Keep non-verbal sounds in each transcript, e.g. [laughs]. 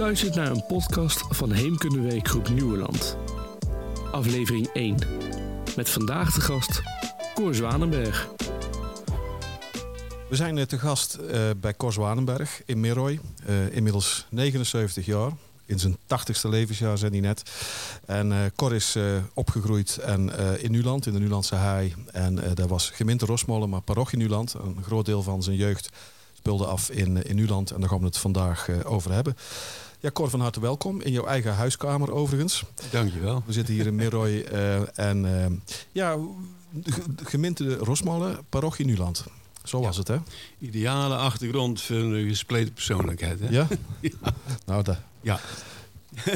luistert naar een podcast van Heemkundeweekgroep Nieuweland. Aflevering 1. Met vandaag de gast Cor Zwanenberg. We zijn eh, te gast uh, bij Cor Zwanenberg in Meroy. Uh, inmiddels 79 jaar. In zijn 80ste levensjaar zijn hij net. En Cor is opgegroeid en, in Nuland, in de Nulandse Haai. En daar was gemeente Rosmolen, maar parochie Nuland. Een groot deel van zijn jeugd speelde af in, in Nuland. En daar gaan we het vandaag over hebben. Ja, Cor, van harte welkom in jouw eigen huiskamer overigens. Dankjewel. We zitten hier in Meroy uh, en uh, ja, gemeente Rosmolen, parochie Nuland. Zo was het, hè? Ideale achtergrond voor een gespleten persoonlijkheid, hè? Ja? [laughs] ja. Nou, dat... Ja. [laughs]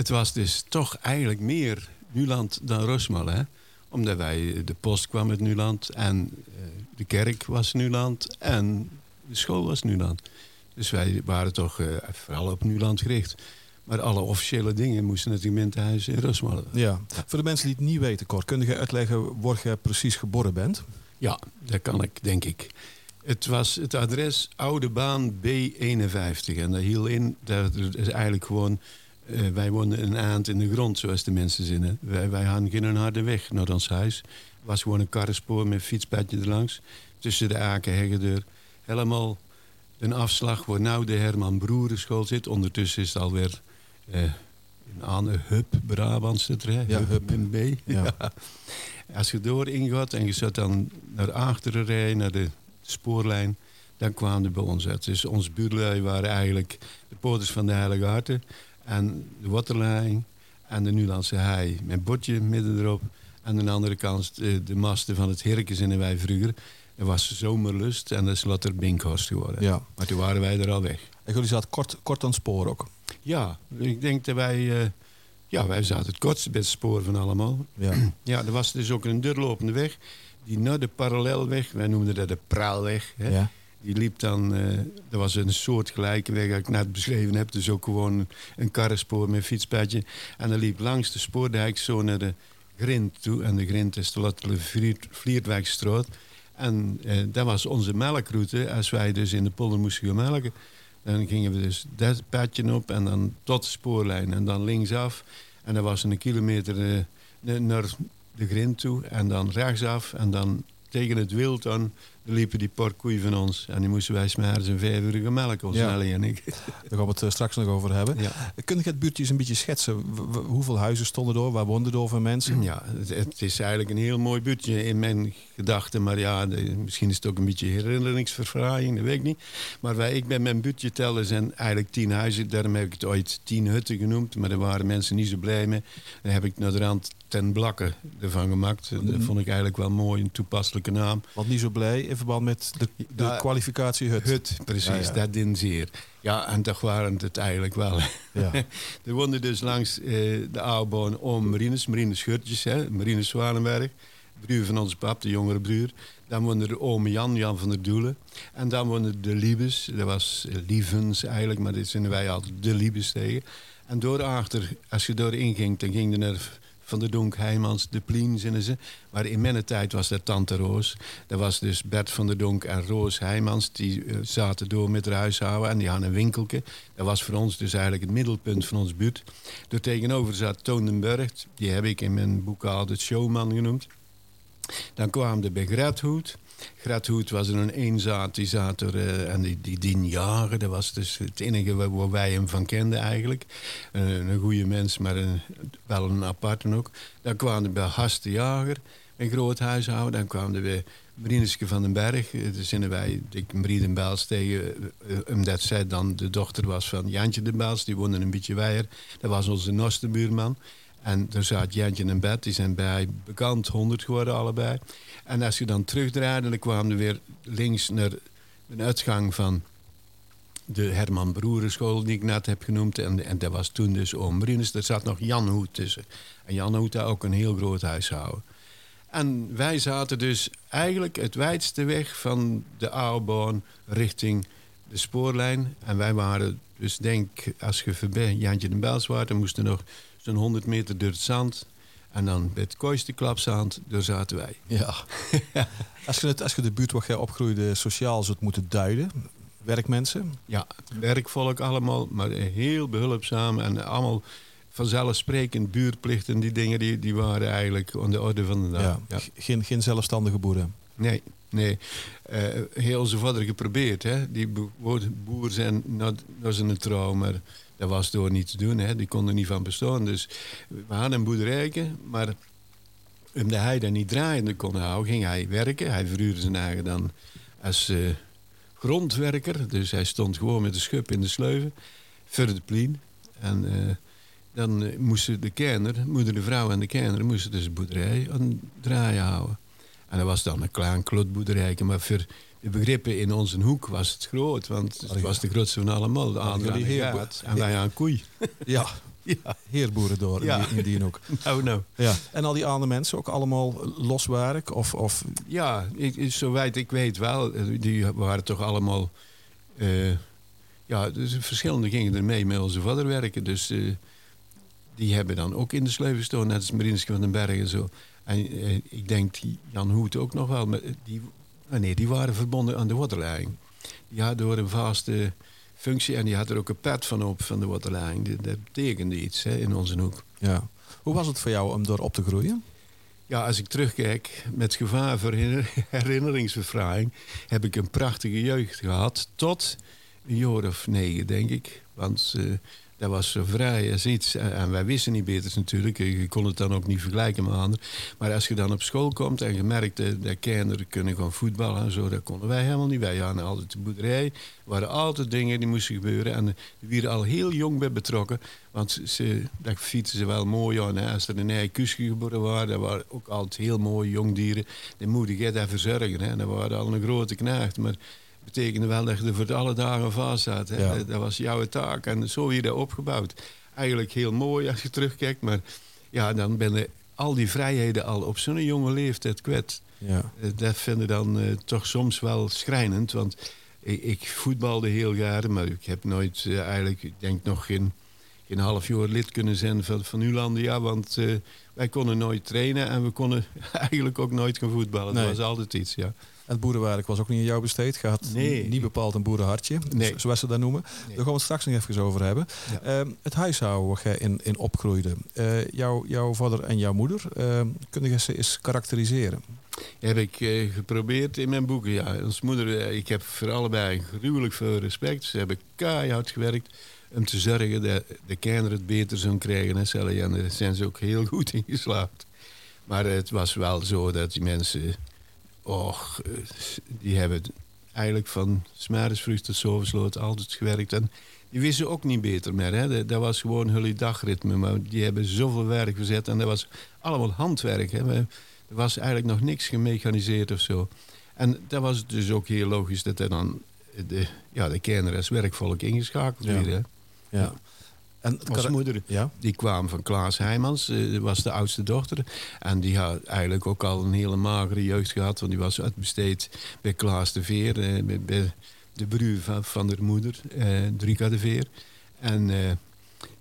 het was dus toch eigenlijk meer Nuland dan Rosmolen, hè? Omdat wij, de post kwam uit Nuland en uh, de kerk was Nuland en de school was Nuland. Dus wij waren toch uh, vooral op Nuland gericht. Maar alle officiële dingen moesten naar het gemeentehuis in Rosmalen. Ja. Voor de mensen die het niet weten, Cor, kun je uitleggen waar je precies geboren bent? Ja, dat kan ik, denk ik. Het was het adres Oude Baan B51. En dat hield in, dat is eigenlijk gewoon... Uh, wij woonden een aand in de grond, zoals de mensen zinnen. Wij, wij hadden geen harde weg naar ons huis. Het was gewoon een karrenspoor met fietspadje erlangs. Tussen de akenheggen deur. Helemaal een afslag waar nou de Herman Broerenschool zit. Ondertussen is het alweer eh, aan de Hub Brabantse trein. Ja, Hub. in B. [laughs] Ja. Als je door ingaat en je zat dan naar achteren rijden, naar de spoorlijn, dan kwamen ze bij ons uit. Dus onze buurlui waren eigenlijk de poorters van de Heilige Harten en de Waterlijn en de Nulandse Hei met bordje midden erop. En aan de andere kant de, de masten van het Herkens in de wij vroeger. Er was zomerlust en dat is later Binkhorst geworden. Ja. Maar toen waren wij er al weg. En jullie zaten kort, kort aan het spoor ook? Ja, ik denk dat wij... Uh, ja, wij zaten het kortste bij het spoor van allemaal. Ja. [clears throat] ja, er was dus ook een doorlopende weg. Die naar de parallelweg, wij noemden dat de praalweg. Hè? Ja. Die liep dan, uh, er was een soort gelijke weg als ik net beschreven heb. Dus ook gewoon een karrenspoor met een fietspadje. En dat liep langs de spoordijk zo naar de grind toe. En de grind is de Lottele Vliertwijkstraat. En eh, dat was onze melkroute. Als wij dus in de polder moesten gaan melken. Dan gingen we dus dat padje op en dan tot de spoorlijn. En dan linksaf. En dat was een kilometer eh, naar de grind toe. En dan rechtsaf. En dan tegen het wild liepen die porkoeien van ons. En die moesten wij smeren een vijf uur melken, ons Ja. Nelly en ik. Daar gaan we het eh, straks nog over hebben. Ja. Kun je het buurtje eens een beetje schetsen? W- hoeveel huizen stonden er? Waar woonden er voor mensen? Ja, het, het is eigenlijk een heel mooi buurtje in mijn gedachten. Maar ja, de- misschien is het ook een beetje herinneringsverfraaiing, dat weet ik niet. Maar wij, ik ben mijn buurtje tellen zijn eigenlijk tien huizen. Daarom heb ik het ooit tien hutten genoemd. Maar daar waren mensen niet zo blij mee. Daar heb ik naar de rand ten blakke ervan gemaakt. Dat vond ik eigenlijk wel mooi, een toepasselijke naam. Want niet zo blij in verband met de, de Ja, kwalificatie hut. Hut, precies, Ja, dat in zeer. Ja, en toch waren het eigenlijk wel. Ja. [laughs] er woonden dus langs eh, de oude om Marines, Marines Schurtjes, hè, Marines Zwanenberg. Broer van onze pap, de jongere broer. Dan woonde de oom Jan, Jan van der Doelen. En dan woonden de Liebes, dat was eh, Lievens eigenlijk, maar dit zijn wij altijd de Liebes tegen. En doorachter, als je doorin ging, dan ging je naar Van der Donk, Heijmans, De Plien, zinnen ze. Maar in mijn tijd was dat Tante Roos. Dat was dus Bert van der Donk en Roos Heijmans. Die eh, zaten door met haar huishouden en die hadden een winkeltje. Dat was voor ons dus eigenlijk het middelpunt van ons buurt. Er tegenover zat Toon den Burg. Die heb ik in mijn boek altijd showman genoemd. Dan kwamen we bij Grethoed. Grethoed was een eenzaad, eh, en die, die dien jagen. Dat was dus het enige waar, wij hem van kenden eigenlijk. Eh, een goede mens, maar een, wel een aparte ook. Dan kwamen bij Hast de Jager, een groot huishouden. Dan kwamen we Marineske van den Berg. Eh, Daar zinnen wij, ik den Bels tegen, omdat zij dan de dochter was van Jantje den Bels. Die woonde een beetje weier. Dat was onze noste buurman. En daar zat Jantje en Bert, die zijn bij bekend, 100 geworden allebei. En als je dan terugdraaide, dan kwamen we weer links naar een uitgang van de Herman Broerenschool, die ik net heb genoemd. En, en dat was toen dus oom Brines. Er zat nog Jan Hoed tussen. En Jan Hoed had ook een heel groot huishouden. En wij zaten dus eigenlijk het wijdste weg van de Oude richting de spoorlijn. En wij waren dus denk, als je voorbij Jantje de Bels was, dan moesten nog zo'n 100 meter door het zand. En dan bij het kooiste klapzand, daar zaten wij. Ja. [laughs] Als je, het, als je de buurt waar jij opgroeide sociaal zou moeten duiden, werkmensen? Ja, werkvolk allemaal, maar heel behulpzaam en allemaal vanzelfsprekend buurtplichten. Die dingen die, die waren eigenlijk aan de orde van de dag. Ja. Ja. Geen, geen zelfstandige boeren. Nee, nee. Eh, heel zijn vader geprobeerd. Hè. Die bo- boer zijn naar, naar zijn trouw, maar dat was door niet te doen. Hè. Die kon er niet van bestaan. Dus we hadden een boerderijke, maar omdat hij dat niet draaiende kon houden, ging hij werken. Hij verhuurde zijn eigen dan als eh, grondwerker. Dus hij stond gewoon met de schub in de sleuven voor de plien. En eh, dan eh, moesten de kerner, moeder, de vrouw en de kerner, moesten dus de boerderij aan draaien houden. En dat was dan een klein klotboerderijke, maar voor de begrippen in onze hoek was het groot. Want het was de grootste van allemaal. De Hadden andere jullie aan heerbo- gaat en wij aan koei. Ja, Ja, [laughs] heerboeren door in, Ja. die, in die hoek. [laughs] nou nou. Ja. En al die andere mensen ook allemaal loswerk? Of, of Ja, ik, zowijd ik weet wel. eh, Die waren toch allemaal... eh, ja, dus verschillende gingen er mee met onze vader werken. Dus eh, die hebben dan ook in de sleuven gestaan. Net als Marinske van den Berg en zo. En ik denk die Jan Hoed ook nog wel. Maar die, ah nee, die waren verbonden aan de waterleiding. Die hadden door een vaste functie. En die had er ook een pet van op van de waterleiding. Dat, dat betekende iets hè, in onze hoek. ja. Hoe was het voor jou om door op te groeien? Ja, als ik terugkijk, met gevaar voor herinner- [laughs] herinneringsverfraaiing, heb ik een prachtige jeugd gehad. Tot een jaar of negen, denk ik. Want eh, dat was vrij als iets. En, wij wisten niet beter natuurlijk. Je kon het dan ook niet vergelijken met anderen. Maar als je dan op school komt en je merkt eh, dat kinderen kunnen gaan voetballen en zo, dat konden wij helemaal niet. Wij hadden altijd de boerderij. Er waren altijd dingen die moesten gebeuren. En we werden al heel jong bij betrokken. Want ze, dat fietsen ze wel mooi aan. Hè. Als er een eigen kusje geboren waren, dat waren ook altijd heel mooie jongdieren. Die moeder je dat verzorgen. Hè. Dat waren al een grote knaagt. Maar betekende wel dat je er voor alle dagen vast zat. Hè. Ja. Dat, dat was jouw taak. En zo weer dat opgebouwd. Eigenlijk heel mooi als je terugkijkt. Maar ja, dan ben je al die vrijheden al op zo'n jonge leeftijd kwijt. Ja. Eh, Dat vind ik dan eh, toch soms wel schrijnend. Want ik, ik voetbalde heel graag, maar ik heb nooit eh, eigenlijk, ik denk nog geen, geen half jaar lid kunnen zijn van, van Ulandia. Want eh, wij konden nooit trainen en we konden [laughs] eigenlijk ook nooit gaan voetballen. Nee. Dat was altijd iets, ja. En het boerenwerk was ook niet aan jou besteed. Je had Nee. niet bepaald een boerenhartje, Nee. zo- zoals ze dat noemen. Nee. Daar gaan we het straks nog even over hebben. Ja. Ehm, het huishouden waar jij in, in opgroeide. Eh, jouw, jouw vader en jouw moeder, ehm kun je ze eens karakteriseren? Heb ik eh, geprobeerd in mijn boeken, ja. Ons moeder, eh, ik heb voor allebei gruwelijk veel respect. Ze hebben keihard gewerkt om te zorgen dat de kinderen het beter zouden krijgen. Sally. En daar zijn ze ook heel goed in geslaagd. Maar het was wel zo dat die mensen... Och, die hebben eigenlijk van smerisvrucht tot zovensloot altijd gewerkt. En die wisten ook niet beter meer. Hè. Dat, was gewoon hun dagritme. Maar die hebben zoveel werk verzet. En dat was allemaal handwerk. Hè. Er was eigenlijk nog niks gemechaniseerd of zo. En dat was dus ook heel logisch dat er dan de, ja, de kinderen als werkvolk ingeschakeld Ja. hè. Ja. En Onze moeder Ja, die kwam van Klaas Heijmans, dat was de oudste dochter. En die had eigenlijk ook al een hele magere jeugd gehad, want die was uitbesteed bij Klaas de Veer, eh, bij, bij de broer van, van de moeder, eh Drika de Veer. En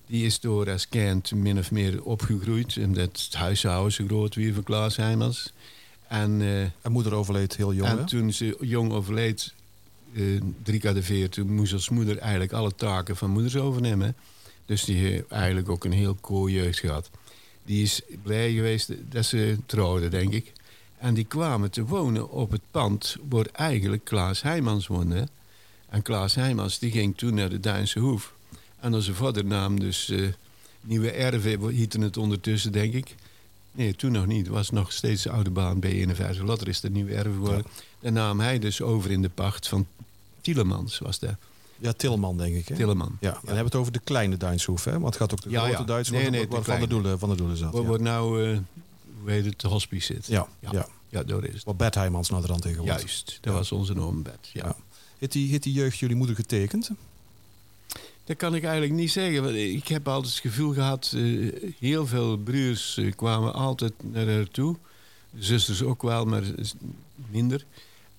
die is door als kind min of meer opgegroeid, omdat het huishouden zo groot weer van Klaas Heijmans. En, en moeder overleed heel jong. hè? en toen ze jong overleed, Drika de Veer, toen moest als moeder eigenlijk alle taken van moeders overnemen. Dus die heeft eigenlijk ook een heel cool jeugd gehad. Die is blij geweest dat ze trouwden, denk ik. En die kwamen te wonen op het pand waar eigenlijk Klaas Heijmans woonde. En Klaas Heijmans die ging toen naar de Duinse Hoef. En onze vader nam dus eh, Nieuwe Erven, hieten het ondertussen, denk ik. Nee, toen nog niet. Het was nog steeds de oude baan B51. Later is het Nieuwe Erven geworden. Dan nam hij dus over in de pacht van Tielemans, was dat. Ja, Tilleman, denk ik. Hè? Tilleman. Ja, dan hebben we het over de kleine Duitshoef, hè? Want het gaat ook de Ja, grote ja. Duits Nee, de van, de doelen, van de doelen zat. Wordt nou, eh, hoe heet het, de hospice zit. ja. Ja. ja. Daar is het. Wat Bert Heijmans naar de rand tegen wordt. Juist, dat was onze noombed. Ja. Ja. Heeft die, heeft die jeugd jullie moeder getekend? Dat kan ik eigenlijk niet zeggen. want Ik heb altijd het gevoel gehad, eh, heel veel broers eh, kwamen altijd naar haar toe. Zusters ook wel, maar minder.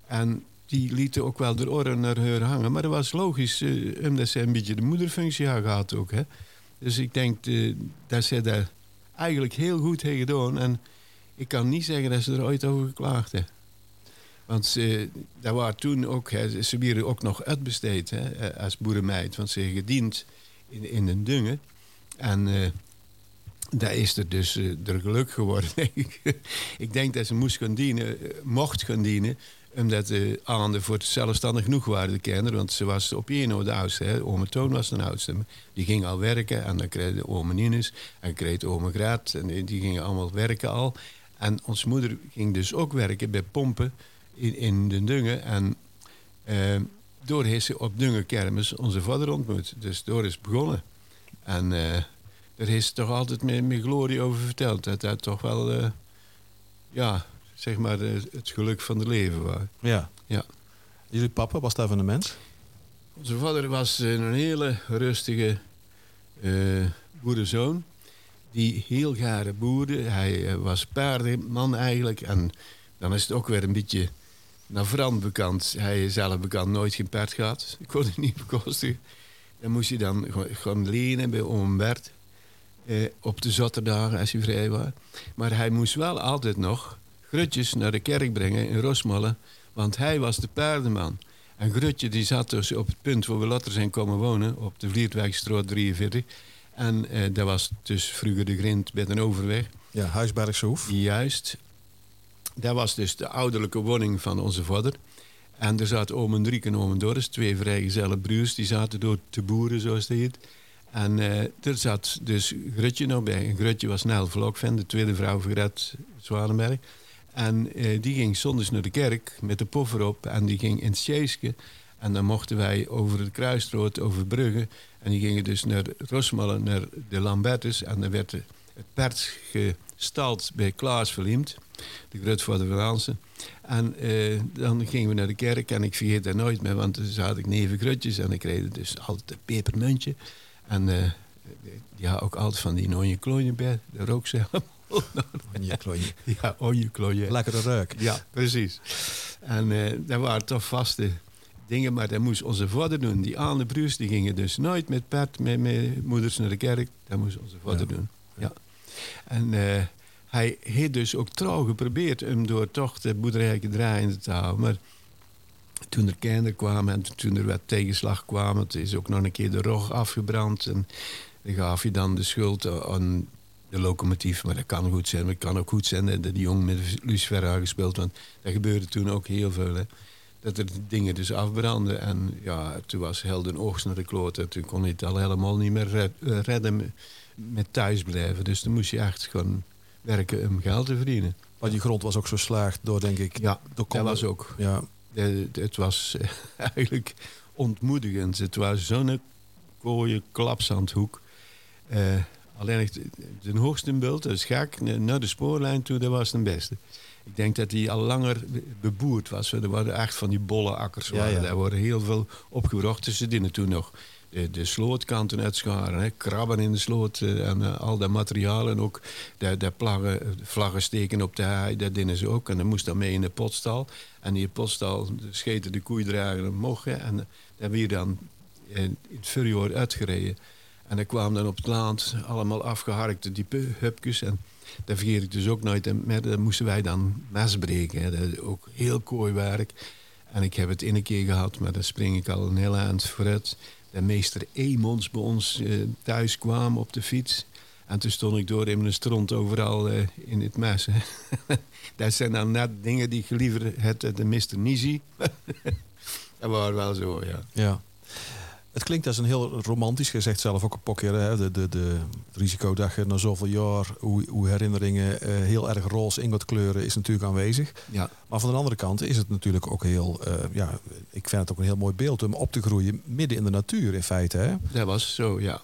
En die lieten ook wel de oren naar haar hangen. Maar dat was logisch, eh, omdat ze een beetje de moederfunctie had gehad ook. Hè. Dus ik denk eh, dat ze dat eigenlijk heel goed heeft gedaan. En ik kan niet zeggen dat ze er ooit over geklaagd heeft. Want ze, daar waren toen ook, hè, ze ook nog uitbesteed hè, eh, als boerenmeid. Want ze gediend in, in een dungen. En uh, daar is er dus uh, er geluk geworden. [laughs] ik denk dat ze moest gaan dienen, mocht gaan dienen omdat de aanden voor het zelfstandig genoeg waren, de kinderen. Want ze was op één de oudste. Hè. Ome Toon was de oudste. Die ging al werken. En dan kreeg de ome Nines. En kreeg de ome Graat. En die gingen allemaal werken al. En ons moeder ging dus ook werken bij pompen in, in de Dungen. En uh, door heeft ze op Dungenkermis onze vader ontmoet. Dus door is begonnen. En uh, daar heeft ze toch altijd met, glorie over verteld. Dat dat toch wel... Uh, ja, zeg maar het geluk van het leven was. Ja. ja. Jullie papa, was daar van een mens? Onze vader was een hele rustige uh, boerenzoon. Die heel gare boerde. Hij uh, was paardenman eigenlijk. En dan is het ook weer een beetje naar Frans bekend. Hij is zelf bekend nooit geen paard gehad. Ik kon het niet bekostigen. Dan moest hij dan gaan lenen bij oom Bert. Uh, op de zaterdagen als hij vrij was. Maar hij moest wel altijd nog Grutjes naar de kerk brengen in Rosmolle, want hij was de paardenman. En Grutje die zat dus op het punt waar we later zijn komen wonen, op de Vlietwijkstraat 43. En eh, dat was dus vroeger de grind bij een overweg. Ja, Huisbergse Hoef. Juist. Dat was dus de ouderlijke woning van onze vader. En er zaten oom Driek en oom Doris, twee vrijgezelle broers, die zaten door te boeren, zoals dat heet. En uh, er zat dus Grutje nog bij. En Grutje was Nel Vlokven, de tweede vrouw van Gret Zwanenberg. En uh, die ging zondags naar de kerk met de poffer op. En die ging in het En dan mochten wij over het kruisrood overbruggen. En die gingen dus naar Rosmalen, naar de Lambertus. En dan werd het pert gestald bij Klaas Verliemd, de grootvader van Hansen. En uh, dan gingen we naar de kerk en ik vergeet dat nooit meer, want toen had ik neven grutjes en ik kreeg dus altijd een pepermuntje. En die had ook altijd van die nooie klooien bij, de rook Onjeklooien. [laughs] Ja, onjeklooien. Lekkere reuk. Ja, precies. En uh, dat waren toch vaste dingen, maar dat moest onze vader doen. Die andere broers die gingen dus nooit met pet, met, met moeders naar de kerk. Dat moest onze vader doen. Ja. En uh, hij heeft dus ook trouw geprobeerd om door toch de boerderij draaiende te houden. Maar toen er kinderen kwamen en toen er wat tegenslag kwam, het is ook nog een keer de rog afgebrand. En dan gaf je dan de schuld aan de locomotief. Maar dat kan goed zijn. Maar het kan ook goed zijn dat die jongen met Lucifer gespeeld. Want dat gebeurde toen ook heel veel. Hè. Dat er dingen dus afbranden. En ja, toen was Helden oogst naar de kloot. toen kon hij het al helemaal niet meer eh, redden met thuisblijven. Dus dan moest je echt gewoon werken om geld te verdienen. Maar die grond was ook zo slaagd door, denk ik... Ja, dat was ook. Ja. Het, het was [laughs] eigenlijk ontmoedigend. Het was zo'n kooie klapsandhoek. Uh, Alleen de hoogste beeld, dat is gek, naar de spoorlijn toe, dat was de beste. Ik denk dat hij al langer beboerd was. Er waren echt van die bolle akkers. Ja, ja. Daar worden heel veel opgebracht. Dus ze dienen toen nog de, de slootkanten uitscharen. Hè. Krabben in de sloot eh, en uh, al dat materiaal. En ook de, de plaggen, vlaggen steken op de haai. Dat dienen ze ook. En dan moest dat mee in de potstal. En die potstal scheten de koeidrager omhoog. En uh, daar weer dan in het verjoor uitgereden. En er kwamen dan op het land allemaal afgeharkte diepe hupjes. En daar vergeet ik dus ook nooit. En met, dat moesten wij dan mes breken. Hè. Dat is ook heel kooi werk. En ik heb het in een keer gehad, maar daar spring ik al een heel eind vooruit. De meester Emons bij ons eh, thuis kwam op de fiets. En toen stond ik door in mijn stront overal uh, in het mes. [laughs] dat zijn dan net dingen die ik liever had de Mr. Nisi. [laughs] dat waren wel zo, ja. Ja. Het klinkt als een heel romantisch. Je zegt zelf ook een paar keer, hè, de, de, de, het risico dat je na zoveel jaar, hoe, hoe herinneringen uh, heel erg roze ingot kleuren, is natuurlijk aanwezig. Ja. Maar van de andere kant is het natuurlijk ook heel, uh, ja, ik vind het ook een heel mooi beeld om op te groeien midden in de natuur in feite. Hè? Dat was zo, ja.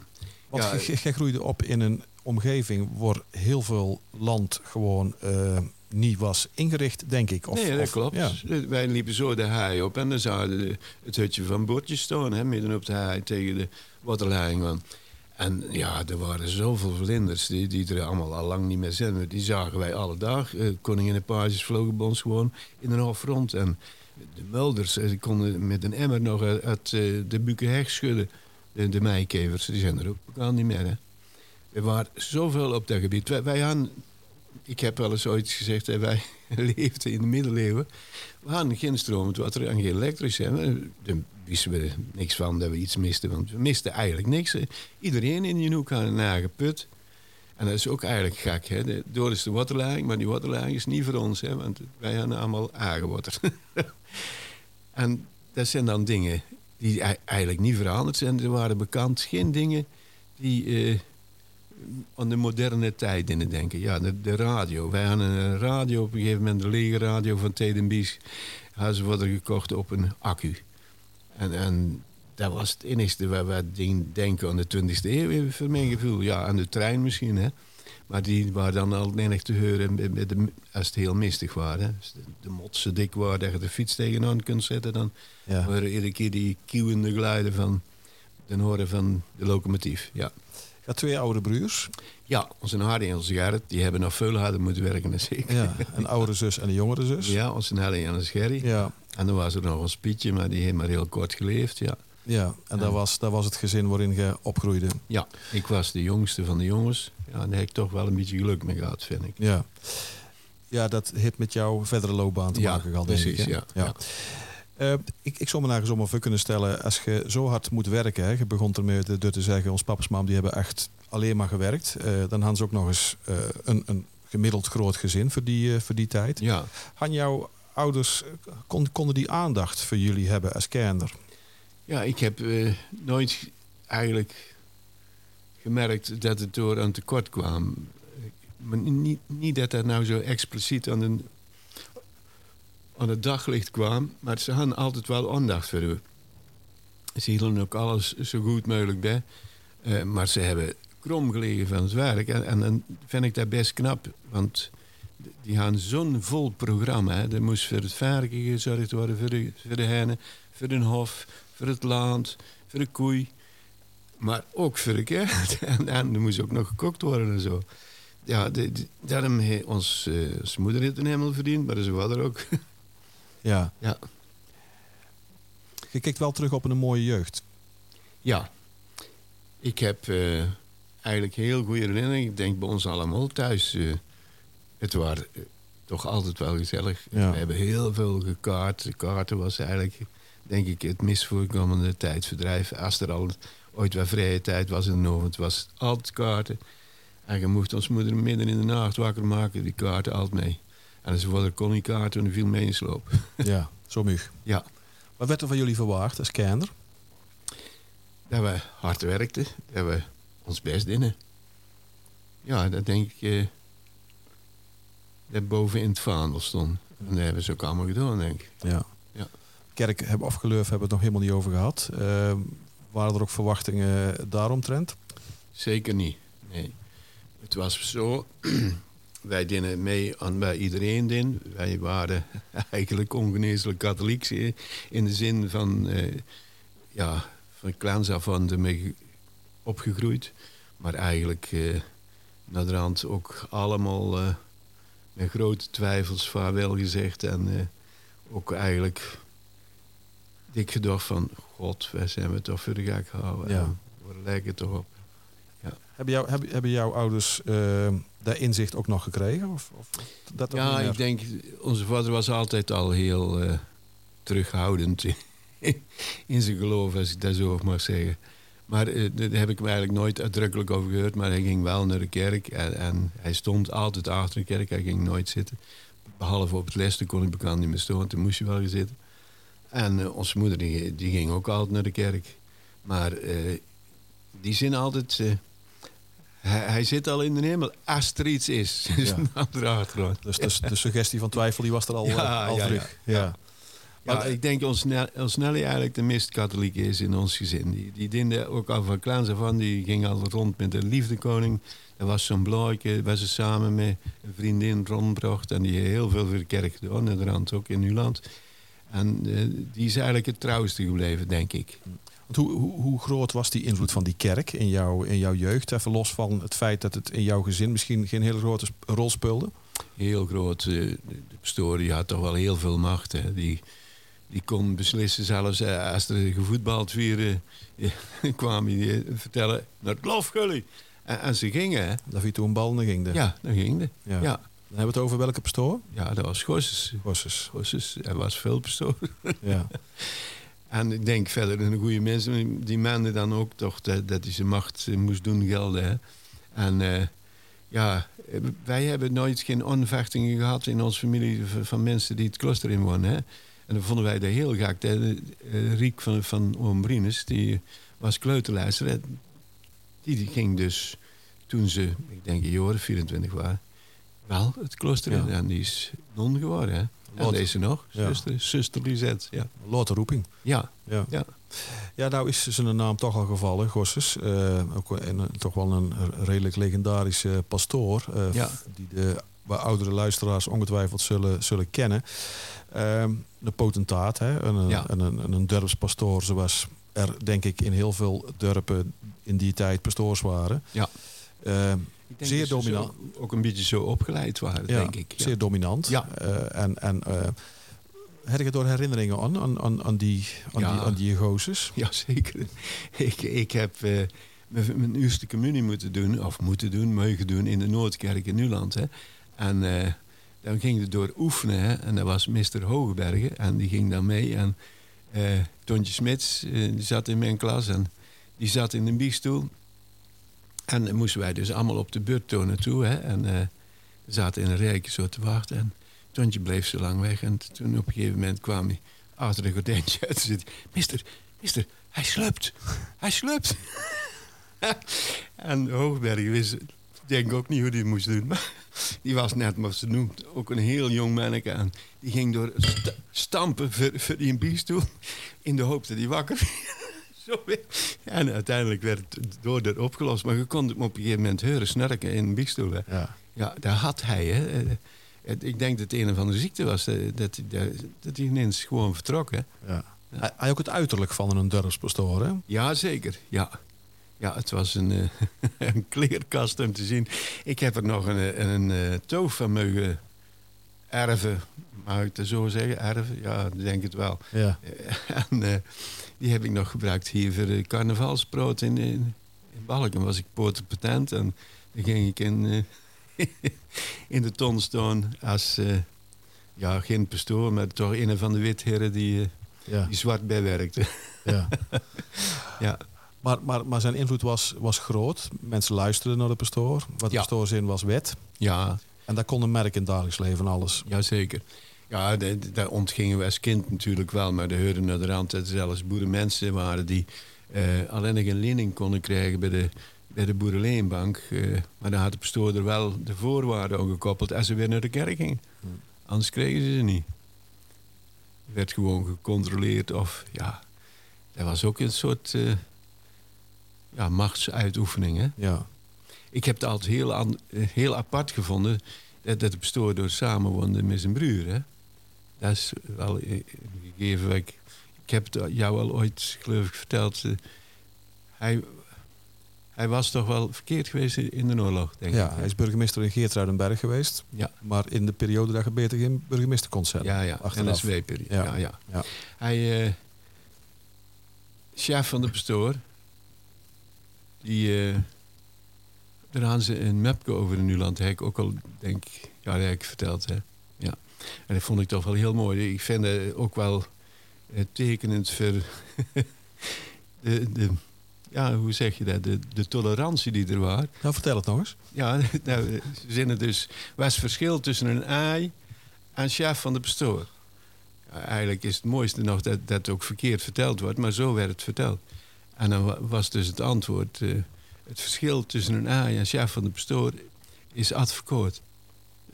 Want ja, jij groeide op in een omgeving waar heel veel land gewoon uh, niet was ingericht, denk ik. Of, nee, dat klopt. Ja. Wij liepen zo de haai op en dan zouden we het hutje van Bordjes staan, hè, midden op de haai tegen de waterleiding. En ja, er waren zoveel vlinders die, die er allemaal al lang niet meer zijn. Die zagen wij alle dag. Uh, koningin en pages vlogen bij ons gewoon in een half rond. En de mulders die konden met een emmer nog uit, uit uh, de bukenheg schudden. De, de meikevers, die zijn er ook bekend niet meer. Hè. Er waren zoveel op dat gebied. Wij, wij hadden ik heb wel eens ooit gezegd, hè, wij [laughs] leefden in de middeleeuwen. We hadden geen stromend water en geen elektrisch. Hè. Daar wisten we niks van dat we iets misten, want we misten eigenlijk niks. Iedereen in je hoek had een eigen. En dat is ook eigenlijk gek. Hè. De, door is de waterleiding, maar die waterleiding is niet voor ons. Hè, want wij hebben allemaal eigen water. [laughs] en dat zijn dan dingen die eigenlijk niet veranderd zijn. Er waren bekend geen dingen die uh, aan de moderne tijd in denken. Ja, de, de, radio. Wij hadden een radio op een gegeven moment, de lege radio van Tedenbies. Ze worden gekocht op een accu. En, en dat was het enigste waar we denken aan de 20e eeuw, voor mijn gevoel. Ja, aan de trein misschien, hè. Maar die waren dan al enig te horen als het heel mistig was. Hè. Als de, de motsen dik waren, dat je de fiets tegenaan kunt zetten... dan ja. horen iedere keer die kieuwende geluiden van de horen van de locomotief. Ja. Twee oude broers. Ja, onze Hardy en onze Gerrit, die hebben nog veel harder moeten werken dan ik. Ja, een oudere zus en een jongere zus. Ja, onze Hardy en onze Gerry. Ja. En dan was er nog een Spietje, maar die heeft maar heel kort geleefd, ja. Ja, en dat, was, dat was het gezin waarin je opgroeide. Ja, ik was de jongste van de jongens. Ja, en daar heb ik toch wel een beetje geluk mee gehad, vind ik. Ja, ja dat heeft met jouw verdere loopbaan te maken gehad, denk ik. Ja, ja. Uh, ik, ik zou me naar eens om kunnen stellen, als je zo hard moet werken, hè, je begon ermee te, te zeggen, ons papa's mam die hebben echt alleen maar gewerkt. Uh, dan hadden ze ook nog eens uh, een, een gemiddeld groot gezin voor die, voor die tijd. Ja. Han jouw ouders, kon, konden die aandacht voor jullie hebben als kinder? Ja, ik heb nooit eigenlijk gemerkt dat het door een tekort kwam. Maar niet, niet dat dat nou zo expliciet aan, een, aan het daglicht kwam, maar ze hadden altijd wel aandacht voor u. Ze hielden ook alles zo goed mogelijk bij. Uh, maar ze hebben krom gelegen van het werk. En, en dan vind ik dat best knap, want die gaan zo'n vol programma. Hè. Er moest voor het varken gezorgd worden, voor de, voor de voor de hof, voor het land, voor de koei. Maar ook voor de kerk. [laughs] En, er moest ook nog gekookt worden en zo. Ja, de, de, daarom heeft ons, uh, moeder het een hemel verdiend, maar ze vader ook. [laughs] Ja. ja. Je kijkt wel terug op een mooie jeugd. Ja. Ik heb uh, eigenlijk heel goede herinneringen. Ik denk bij ons allemaal thuis. Uh, het was toch altijd wel gezellig. Ja. We hebben heel veel gekaart. De kaarten was eigenlijk denk ik, het misvoorkomende tijdverdrijf. Als er al ooit wat vrije tijd was in de ochtend, was het altijd kaarten. En je mocht ons moeder midden in de nacht wakker maken, die kaarten altijd mee. En als we kon die kaarten en viel mee in sloop. [laughs] Ja, zo mug. Ja. Wat werd er van jullie verwacht als kinder? Dat we hard werkten, dat we ons best dienen. Ja, dat denk ik... Eh, dat boven in het vaandel stond. En dat hebben ze ook allemaal gedaan, denk ik. Ja kerk hebben afgeleurd, hebben we het nog helemaal niet over gehad. Uh, waren er ook verwachtingen daaromtrent? Zeker niet. Nee. Het was zo, [clears throat] wij dienen mee aan bij iedereen din. Wij waren [laughs] eigenlijk ongeneeslijk katholiek in de zin van, uh, ja, van kleins af aan ermee opgegroeid. Maar eigenlijk uh, naar de rand ook allemaal uh, met grote twijfels vaarwel gezegd. En ook eigenlijk dik gedacht van... God, wij zijn we toch voor de gek gehouden. Ja. We lijken toch op. Ja. Hebben, jou, hebben, hebben jouw ouders uh, dat inzicht ook nog gekregen? Of, of dat ja, ik denk... Onze vader was altijd al heel uh, terughoudend [laughs] in zijn geloof, als ik dat zo mag zeggen. Maar uh, daar heb ik me eigenlijk nooit uitdrukkelijk over gehoord. Maar hij ging wel naar de kerk. En, en, hij stond altijd achter de kerk. Hij ging nooit zitten. Behalve op het les, toen kon ik bekend niet meer staan. Toen moest je wel zitten. En uh, onze moeder die, die, ging ook altijd naar de kerk. Maar uh, die zin altijd... Hij, hij, zit al in de hemel als er iets is. [laughs] Ja. dus de, de, suggestie van twijfel die was er al, ja, al ja, terug. Ja. Maar ik denk ons, ons Nelly eigenlijk de meest katholiek is in ons gezin. Die, die diende ook al van kleins af aan. Die ging altijd rond met de liefdekoning. Er was zo'n blaadje waar ze samen met een vriendin rondbracht. En die heel veel voor de kerk gedaan. En de rand ook in Nuland. En uh, die is eigenlijk het trouwste gebleven, denk ik. Hoe, hoe, hoe, groot was die invloed van die kerk in, jou, in jouw jeugd? Even los van het feit dat het in jouw gezin misschien geen hele grote rol speelde? Heel groot. Eh, de pastoor die had toch wel heel veel macht. Hè. Die, die kon beslissen, zelfs eh, als er gevoetbald vieren, [laughs] kwam hij vertellen: naar het lofgully. En, en, ze gingen. Hè. Dat je toen een bal, dan ging de. Ja, dan ging de. Ja. ja. Dan hebben we het over welke pastoor? Ja, dat was Gosses. Gosses. Gosses, hij was veel pastoor. Ja. [laughs] En ik denk verder een goede mensen, die meenden dan ook toch dat, dat hij zijn macht eh, moest doen gelden. Hè. En eh, ja, eh, wij hebben nooit geen onvechtingen gehad in onze familie van, mensen die het klooster inwonen. Hè. En dan vonden wij dat heel gek. De, eh, Riek van, van die was kleuterlijster. hè. Die, die ging dus toen ze, ik denk jaar 24 waren, wel het klooster in. Ja. En die is non geworden. Hè. En Wat? deze nog, Ja. zuster, zuster Lisette. Ja. Louter roeping. ja, Ja. ja. Ja, nou is zijn naam toch al gevallen, Gosses. Eh, ook een, een- toch wel een redelijk legendarische pastoor. eh, Ja. Die de wat oudere luisteraars ongetwijfeld zullen, zullen kennen. Ehm de potentaat, hè? Een, Ja. een, een, een dorpspastoor zoals er denk ik in heel veel dorpen in die tijd pastoors waren. Ja. Ehm, Ik denk Zeer dat ze dominant. zo- ook een beetje zo opgeleid waren, ja, denk ik. Ja. Zeer dominant. Ja. Eh, en en eh, heb je door herinneringen aan, aan, aan, aan die, aan Ja. die, aan die gozes? Ja, zeker. [laughs] Ik, ik heb eh, mijn, mijn eerste communie moeten doen, of moeten doen, mogen doen, in de Noordkerk in Nuland. Hè. En eh, dan ging het door oefenen. Hè. En dat was Mr. Hogebergen. En die ging dan mee. En eh Tontje Smits, die zat in mijn klas. En die zat in een biechtstoel. En dan moesten wij dus allemaal op de beurt tonen toe. Hè. En we zaten in een rijke zo te wachten. En Tontje bleef zo lang weg. En toen op een gegeven moment kwam hij achter een gordijntje uit. Hij, Mister, mister, hij sluipt. Hij sluipt. en Hoogberg wist, denk ook niet hoe het moest doen. Maar die was net wat ze noemt. Ook een heel jong manneke. En die ging door sta- stampen voor, voor die biestoel. In de hoop dat hij wakker Zo weer. En uiteindelijk werd het door dat opgelost. Maar je kon hem op een gegeven moment horen snurken in een. Ja. Ja, daar had hij. Hè. Eh, Ik denk dat het een of andere ziekte was. eh, Dat, hij- dat, dat hij ineens gewoon vertrok. Hè. Ja. Hij, hij ook het uiterlijk van een dorpspastoor, hè? Ja, zeker. Ja, ja het was een, eh, [laughs] een kleerkast om te zien. Ik heb er nog een, een, toof van mogen erven. Mag ik het zo zeggen? Erven? Ja, ik denk het wel. Ja. [laughs] en eh, die heb ik nog gebruikt hier voor de carnavalsbrood in, in, in Balken. was ik potenpatent en dan ging ik in, eh, [laughs] in de ton staan als... eh, ja, geen pastoor, maar toch een van de witheren die, eh, Ja. die zwart bijwerkte. ja. [laughs] ja. Maar, maar, maar zijn invloed was, was groot. Mensen luisterden naar de pastoor. Wat de Ja. pastoor zin was wet. ja, En dat kon een merk in het dagelijks leven alles. Jazeker. Ja, daar ontgingen we als kind natuurlijk wel. Maar de heurden naar de rand dat er zelfs boerenmensen waren die eh, alleen nog een lening konden krijgen bij de, bij de boerenleenbank. Eh, maar dan had de pastoor er wel de voorwaarden aan gekoppeld als ze weer naar de kerk gingen. Hmm. Anders kregen ze ze niet. Er werd gewoon gecontroleerd of ja, dat was ook een soort eh, ja, machtsuitoefening. Hè? Ja. Ik heb het altijd heel, an- eh, heel apart gevonden dat, dat de pastoor door samenwoonde met zijn broer. Hè? Dat is wel eh, een gegeven. Ik, ik heb het jou al ooit, geloof ik, verteld. eh, hij, hij was toch wel verkeerd geweest in de oorlog, denk ja, ik. hij is burgemeester in Geertruidenberg geweest. Ja. Maar in de periode dat je beter geen burgemeester kon zetten. Ja, ja. Achteraf. NSW-periode. Ja. Ja. Ja, Ja. Hij, eh, chef van de pastoor, die, daar hadden ze een mapje over in Nuland. Heb ik ook al, denk ik, ja, dat heb ik verteld. Hè. Ja. En dat vond ik toch wel heel mooi. Ik vind het ook wel eh, tekenend voor [laughs] de, de, ja, hoe zeg je dat, de, de tolerantie die er was. Nou, vertel het nog eens. Ja, [laughs] nou, ze zinnen dus. Was verschil tussen een ei en chef van de pastoor. Ja, eigenlijk is het mooiste nog dat dat ook verkeerd verteld wordt, maar zo werd het verteld. En dan wa- was dus het antwoord: eh, het verschil tussen een ei en chef van de pastoor is advocaat.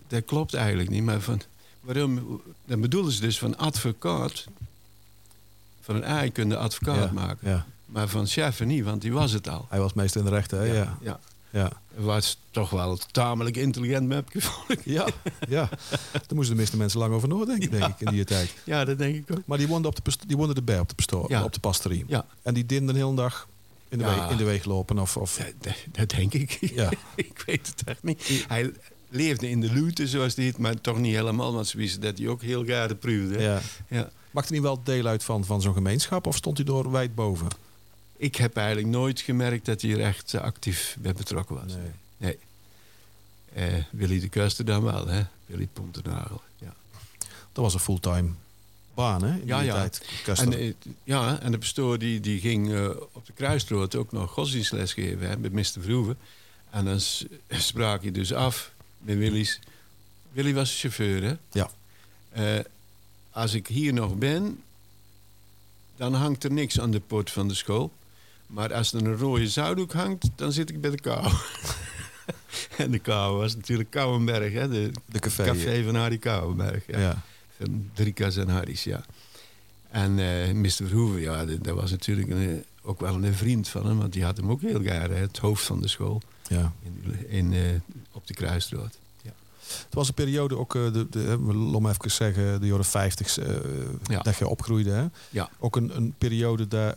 Dat klopt eigenlijk niet, maar van waarom? Dan bedoelen ze dus van advocaat. Van een ei kun je advocaat ja. maken, Ja. maar van chef niet, want die was het al. Hij was meestal in de rechten, hè? Ja. ja. Ja. Was toch wel tamelijk intelligent mapje, vond ik. Ja. ja. [laughs] Daar moesten de meeste mensen lang over nadenken, denk ik, in die tijd. Ja, dat denk ik ook. Maar die woonden, op de, die erbij op de, pastoor, op de pastorie. Ja, En die dinden de hele dag in de, Ja. weeg, in de lopen. Of, of, dat, dat, dat denk ik. ja. [laughs] ik weet het echt niet. Hij leefde in de looten, zoals die het, maar toch niet helemaal. Want ze wisten dat hij ook heel graag proefde. ja. Ja. Maakte hij wel deel uit van, van zo'n gemeenschap? Of stond hij door wijd boven? Ik heb eigenlijk nooit gemerkt dat hij er echt eh, actief bij betrokken was. Nee. Nee. Eh, Willy de Kuster dan wel, hè? Willy Pontenagel. Ja. Dat was een fulltime baan, hè? In Ja, die ja. tijd. En, eh, ja, en de pastoor die, die ging eh, op de Kruisrood ook nog godsdienstles geven hè, met Mr. Verhoeven. En dan [laughs] sprak hij dus af met Willy's. Willy was chauffeur, hè? Ja. Eh, als ik hier nog ben, dan hangt er niks aan de poort van de school. Maar als er een rode zoutdoek hangt, dan zit ik bij de kou. [laughs] en de kou was natuurlijk Kouwenberg, hè? De de café. café van Harry Kouwenberg. ja. Driekas en Harry's, ja. En eh Mr. Verhoeven, ja, dat dat was natuurlijk een, eh, ook wel een vriend van hem. Want die had hem ook heel gaar, hè, het hoofd van de school ja. in, in, eh, op de Kruisrood. Het was een periode ook, eh, de, de, hè, laat me even zeggen, de jaren 50 eh, Ja. dat je opgroeide. Hè? Ja. Ook een, een periode dat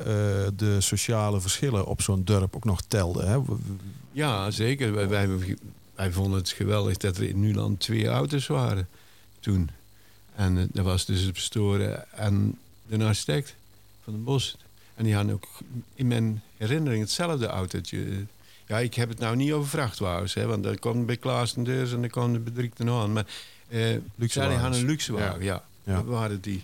de sociale verschillen op zo'n dorp ook nog telden. Hè? Ja, zeker. Wij, wij, wij vonden het geweldig dat er in Nuland twee auto's waren toen. En eh, dat was dus het bestoren en de architect van den Bos. En die hadden ook in mijn herinnering hetzelfde autootje. Ja, ik heb het nou niet over vrachtwagens, hè, want dat kwam bij Klaas en Deurs en dat kwam bij Driek aan. Maar eh Luxe zij hadden een luxe wagen, ja. Ja. Waren die,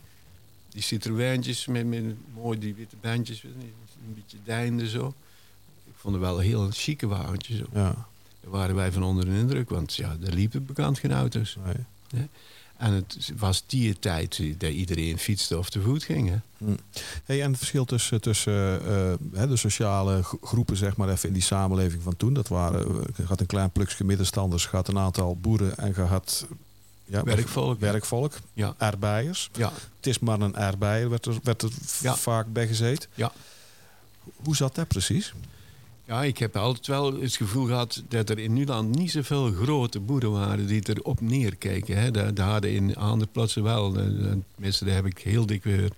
die Citroëntjes met, met mooi die witte bandjes, een beetje deinde zo. Ik vond het wel heel chique wagentjes. ook. Ja, Daar waren wij van onder de indruk, want ja, er liepen bekend geen auto's. nee. En het was die tijd dat iedereen fietste of te voet ging. Hè? Hey, en het verschil tussen, tussen eh, eh, de sociale gro- groepen, zeg maar even in die samenleving van toen. Dat waren, eh, je had een klein plukje middenstanders, had een aantal boeren en je had ja, Werkvolk. werkvolk, Ja. arbeiders. Ja. Het is maar een arbeider, werd er, werd er Ja. vaak bij gezeten. Ja. Hoe zat dat precies? Ja, ik heb altijd wel het gevoel gehad dat er in Nuland niet zoveel grote boeren waren die erop neerkeken. Hè. Daar, daar hadden in andere plaatsen wel, eh, eh, tenminste, dat heb ik heel dik. Eh,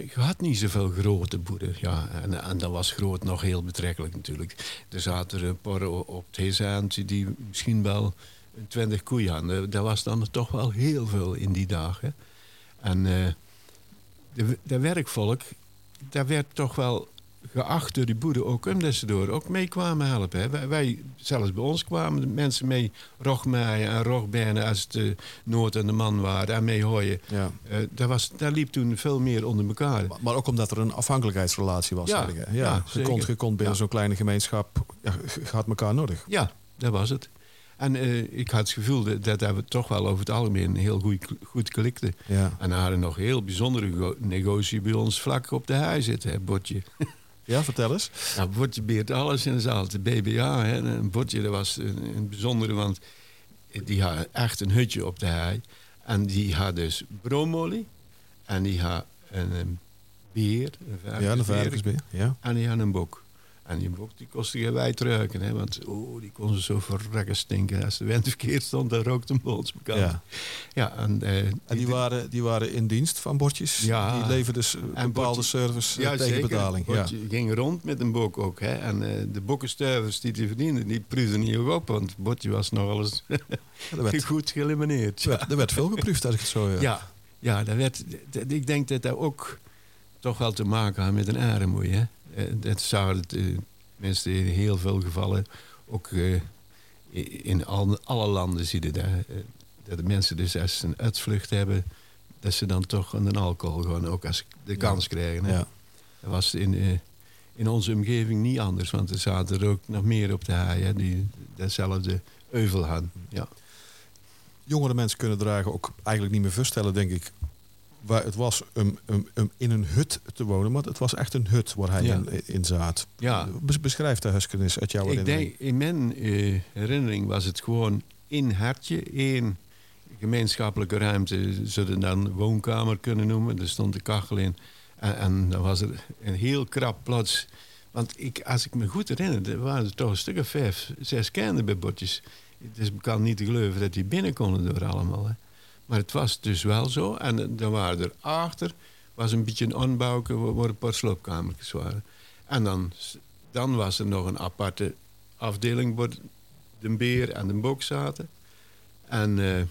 je had niet zoveel grote boeren. Ja. En, dat was groot nog heel betrekkelijk natuurlijk. Er zaten er een paar op het die misschien wel twintig koeien hadden. Dat was dan toch wel heel veel in die dagen. En eh de, de werkvolk, daar werd toch wel geacht door die boeren ook omdat ze door ook mee kwamen helpen. Hè. Wij, wij, zelfs bij ons kwamen de mensen mee rogmaaien en rogbijnen als het de nood en de man waren en mee hooien. Ja. Eh, daar, was, daar liep toen veel meer onder elkaar. Maar, maar ook omdat er een afhankelijkheidsrelatie was. Ja, hè. ja, je, kon, je kon binnen Ja. zo'n kleine gemeenschap, ja, had elkaar nodig. Ja, dat was het. En eh, ik had het gevoel dat, dat we toch wel over het algemeen heel goed, goed klikte. Ja, En dan hadden nog heel bijzondere go- negotie bij ons vlak op de hei zitten, hè, Botje. [laughs] ja vertel eens. Nou, Botje beert alles in de zaal. De BBA, hè. Een Botje, dat was een, een bijzondere, want die had echt een hutje op de hei. En die had dus broomolie. En die had een, een beer, een Ja, de varkensbeer. Ja. En die had een bok. En die bok die kostte geen wijd ruiken. Hè, want oh, die kon ze zo verrekken stinken. Als de wind verkeerd stond, dan rookte een bols. Ja. ja en, eh, En die waren, die waren in dienst van bordjes. Ja. Die leverden dus een En bepaalde Bordje- service eh, Ja, tegen zeker. betaling. Ja. Je ging rond met een bok ook. Hè? En eh, de bokkenstuivers die die verdienden, die pruiden niet op. Want het botje was nogal eens [laughs] er, werd, goed geëlimineerd. er, werd, er werd veel geproefd als ik het zo hoor. Ja, ja dat werd, dat- ik denk dat dat ook toch wel te maken had met een aardemoei. Hè? Eh, Dat zou het, eh, tenminste in heel veel gevallen, ook eh, in al, alle landen zie je dat. Dat de mensen dus als ze een uitvlucht hebben, dat ze dan toch aan de alcohol gewoon ook als de kans krijgen. Hè? Ja. Dat was in, in onze omgeving niet anders, want er zaten er ook nog meer op de haai hè, die datzelfde euvel hadden. Ja. Jongere mensen kunnen dragen ook eigenlijk niet meer voorstellen, denk ik. Waar het was om in een hut te wonen, maar het was echt een hut waar hij Ja. in, in zat. Ja. Bes- Beschrijf de huskenis uit jouw Ik herinnering. denk, in mijn eh, herinnering was het gewoon in hartje, één gemeenschappelijke ruimte, we dan woonkamer kunnen noemen. Er stond de kachel in. En, en dan was er een heel krap plaats. Want ik, als ik me goed herinner, er waren er toch een stuk of vijf, zes kinderen bij botjes. Het is bekend niet te geloven dat die binnen konden door allemaal. Hè. Maar het was dus wel zo. En eh, dan waren er achter, was een beetje een aanbouwke waar een paar sloopkamertjes waren. En dan, dan was er nog een aparte afdeling waar de beer en de bok zaten. En, eh,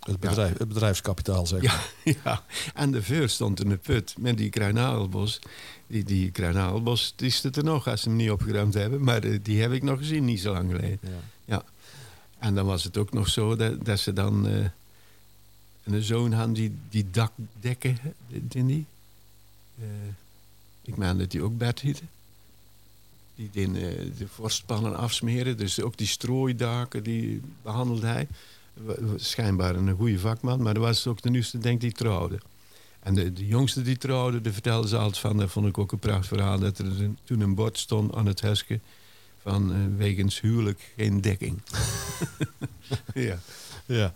het, bedrijf, het bedrijfskapitaal, zeg maar. ja, [laughs] ja, en de veur stond in de put met die kruinadelbos. Die, die kruinadelbos, die zit er nog als ze hem niet opgeruimd hebben. Maar eh, die heb ik nog gezien, niet zo lang geleden. Ja. Ja. En dan was het ook nog zo dat, dat ze dan eh, een zoon hadden die, die dakdekken, die. Uh, ik meen dat die ook bed hieten. Die den, uh, de vorstpannen afsmeren. Dus ook die strooidaken, die behandelde hij. Schijnbaar een goede vakman. Maar dat was ook de nieuwste denk die trouwde. En de, de jongste die trouwde, de vertelde ze altijd van... dat vond ik ook een prachtig verhaal... dat er toen een bord stond aan het huisje... van uh, wegens huwelijk geen dekking. [laughs] ja. ja.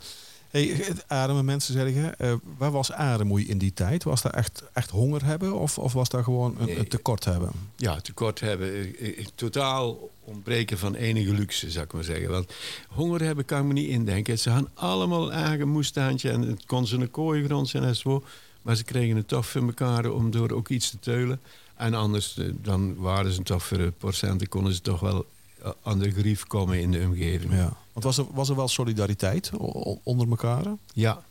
Hey, arme mensen zeggen, uh, waar was armoede in die tijd? Was dat echt, echt honger hebben of, of was dat gewoon een, een tekort hebben? Ja, tekort hebben. Totaal ontbreken van enige luxe, zou ik maar zeggen. Want honger hebben kan ik me niet indenken. Ze hadden allemaal eigen moestuintje en het kon ze een kooigrond zijn en zo. Maar ze kregen het toch voor elkaar om door ook iets te teulen. En anders, eh, dan waren ze toch voor procenten, konden ze toch wel eh, aan de grief komen in de omgeving. Ja. Want was er, was er wel solidariteit onder elkaar? Ja,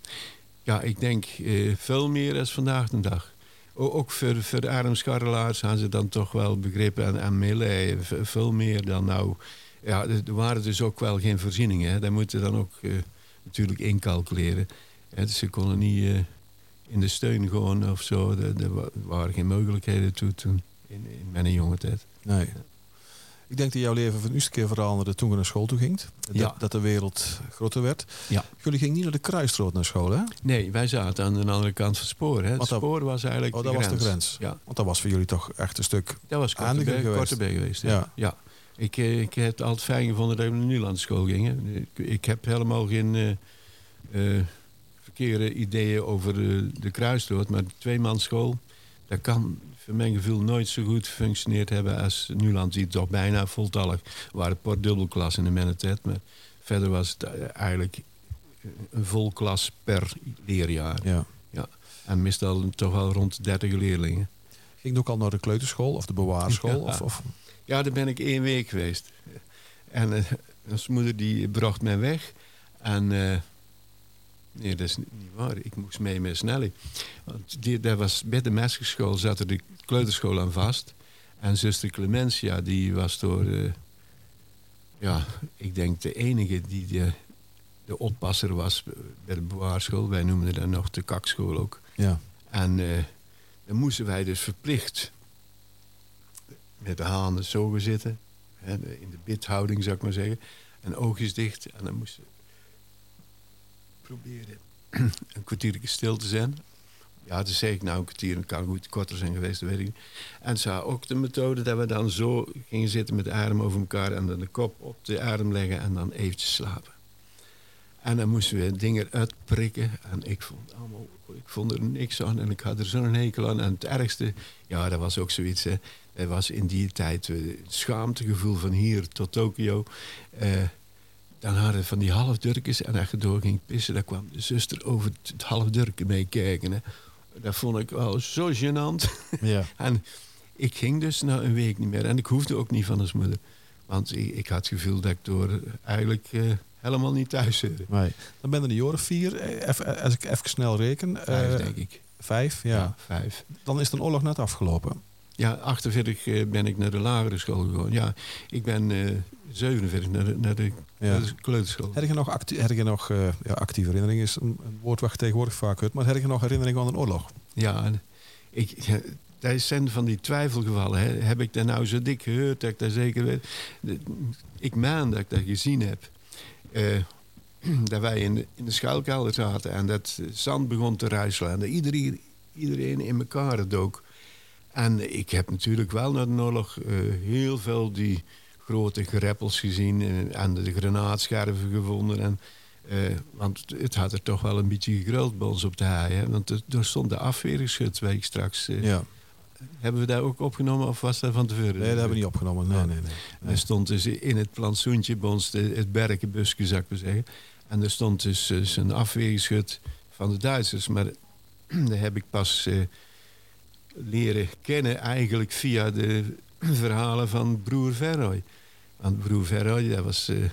ja ik denk eh, veel meer dan vandaag de dag. ook voor, voor de armscharrelaars hadden ze dan toch wel begrepen en, en meeleiden. Veel meer dan nou. Ja, er waren dus ook wel geen voorzieningen. Hè. Daar moeten dan ook uh, natuurlijk incalculeren. Dus ze konden niet uh, in de steun gewoon of zo. Er, waren geen mogelijkheden toe toen in, in mijn jonge tijd. Nee. Ik denk dat jouw leven van eerste keer veranderde toen je naar school toe ging. Dat, dat de wereld groter werd. Ja. Jullie gingen niet naar de Kruisrood naar school, hè? Nee, wij zaten aan de andere kant van het spoor. Hè. Het spoor was eigenlijk oh, dat de was de grens. Ja. Want dat was voor jullie toch echt een stuk Dat was Kortebee geweest. geweest ja. ja. Ik, eh, ik heb het altijd fijn gevonden dat we naar Nederlandse school gingen. Ik, ik heb helemaal geen uh, uh, verkeerde ideeën over de Kruisrood. Maar de tweemansschool, dat kan voor mijn gevoel nooit zo goed gefunctioneerd hebben als Nuland. Die toch bijna voltallig waren. Paar dubbelklas in de menitet. Maar verder was het eh, eigenlijk een vol klas per leerjaar. Ja. Ja. En meestal toch wel rond 30 leerlingen. Ging ook al naar de kleuterschool of de bewaarschool? Ja, of, of? ja daar ben ik één week geweest. En uh, ons moeder die bracht mij weg. En uh, Nee, dat is niet waar. Ik moest mee met Snelly. Want die, daar was, bij de meisjesschool zat er de kleuterschool aan vast. En zuster Clementia, die was door... Uh, ja, ik denk de enige die de, de oppasser was bij de bewaarschool. Wij noemden dat nog de kakschool ook. Ja. En uh, dan moesten wij dus verplicht met de handen zo zitten. Hè, in de bidhouding, zou ik maar zeggen. En oogjes dicht. En dan moesten proberen [clears throat] een kwartier stil te zijn. Ja, dat zeg ik nou een kwartier, het kan goed korter zijn geweest, dat weet ik niet. En ze had ook de methode dat we dan zo gingen zitten met de adem over elkaar en dan de kop op de adem leggen en dan eventjes slapen. En dan moesten we dingen uitprikken. En ik vond, allemaal, ik vond er niks aan en ik had er zo'n hekel aan. En het ergste, ja, dat was ook zoiets. Hè. Dat was in die tijd het schaamtegevoel van hier tot Tokio. Uh, dan hadden van die halfdurkjes en als je door ging pissen, dan kwam de zuster over het halfdurken meekijken. Hè. Dat vond ik wel zo gênant. Ja. [laughs] en ik ging dus na een week niet meer. En ik hoefde ook niet van als moeder. Want ik, ik, had het gevoel dat ik door eigenlijk uh, helemaal niet thuis zit. Nee. Dan ben je de jaren vier, eh, even, als ik even snel reken. Vijf, uh, denk ik. Vijf, ja. ja. Vijf. Dan is de oorlog net afgelopen. Ja, 48 ben ik naar de lagere school gegaan. Ja, ik ben 47 naar de, naar de, ja. kleuterschool. Heb je nog, actie, heb je nog uh, ja, actieve herinnering is een, een, woord wat tegenwoordig vaak hoort, maar heb je nog herinnering aan een oorlog? Ja, ik, ja, dat zijn van die twijfelgevallen. Hè. Heb ik dat nou zo dik gehoord dat ik dat zeker weet? Ik maan dat ik dat gezien heb. Uh, [clears throat] dat wij in de, in de schuilkelder zaten en dat zand begon te ruiselen. En dat iedereen, iedereen in elkaar dook. En ik heb natuurlijk wel na de oorlog uh, heel veel die grote greppels gezien en de granaatscherven gevonden. En, uh, want het had er toch wel een beetje gegruld bij ons op de haai. Hè? Want er, stond de afweergeschut, ik straks. Uh, ja. Hebben we daar ook opgenomen of was dat van tevoren? Nee, dat hebben we niet opgenomen. Nee, nee, nee. Er stond dus in het plantsoentje bij ons de, het berkenbusje, zou ik maar zeggen. En er stond dus, dus een afweergeschut van de Duitsers. Maar [clears throat] dat heb ik pas uh, leren kennen eigenlijk via de verhalen van broer Verrooy. Want broer Verrooy, dat was uh,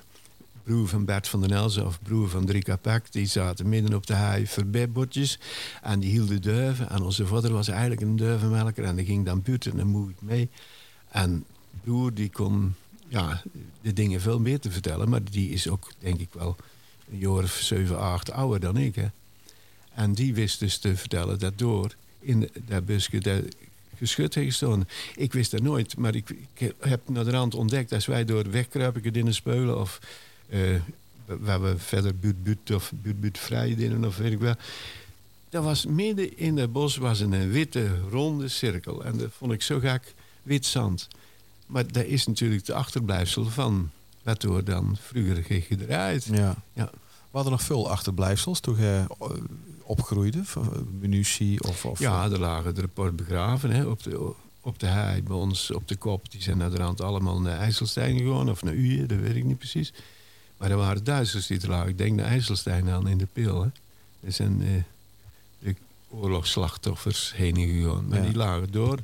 broer van Bert van den Elzen of broer van Drika Pak. Die zaten midden op de haai verbedbotjes en die hielden duiven. En onze vader was eigenlijk een duivenmelker en die ging dan buiten en moeit mee. En broer die kon ja, de dingen veel meer te vertellen. Maar die is ook, denk ik wel, een jaar of zeven, acht ouder dan ik. Hè. En die wist dus te vertellen dat door in de, dat busje dat geschut heeft gestaan. Ik wist dat nooit, maar ik, ik heb naar de rand ontdekt... als wij door wegkruipen in speulen of... Uh, waar we verder buurt, of buurt, vrij of weet ik wel. Dat was midden in het bos was een witte ronde cirkel. En dat vond ik zo gek wit zand. Maar dat is natuurlijk de achterblijfsel van wat dan vroeger gedraaid. Ja. ja. We hadden nog veel achterblijfsels toen je eh, opgroeide? Munitie of, of... Ja, er lagen de rapport begraven hè, op, de, op de hei bij ons op de kop. Die zijn naar de rand allemaal naar IJsselstein gegaan of naar Uje, dat weet ik niet precies. Maar er waren Duitsers die er lagen. Ik denk naar IJsselstein aan in de pil. Hè. Er zijn eh, de oorlogsslachtoffers heen gegaan. Maar die lagen door,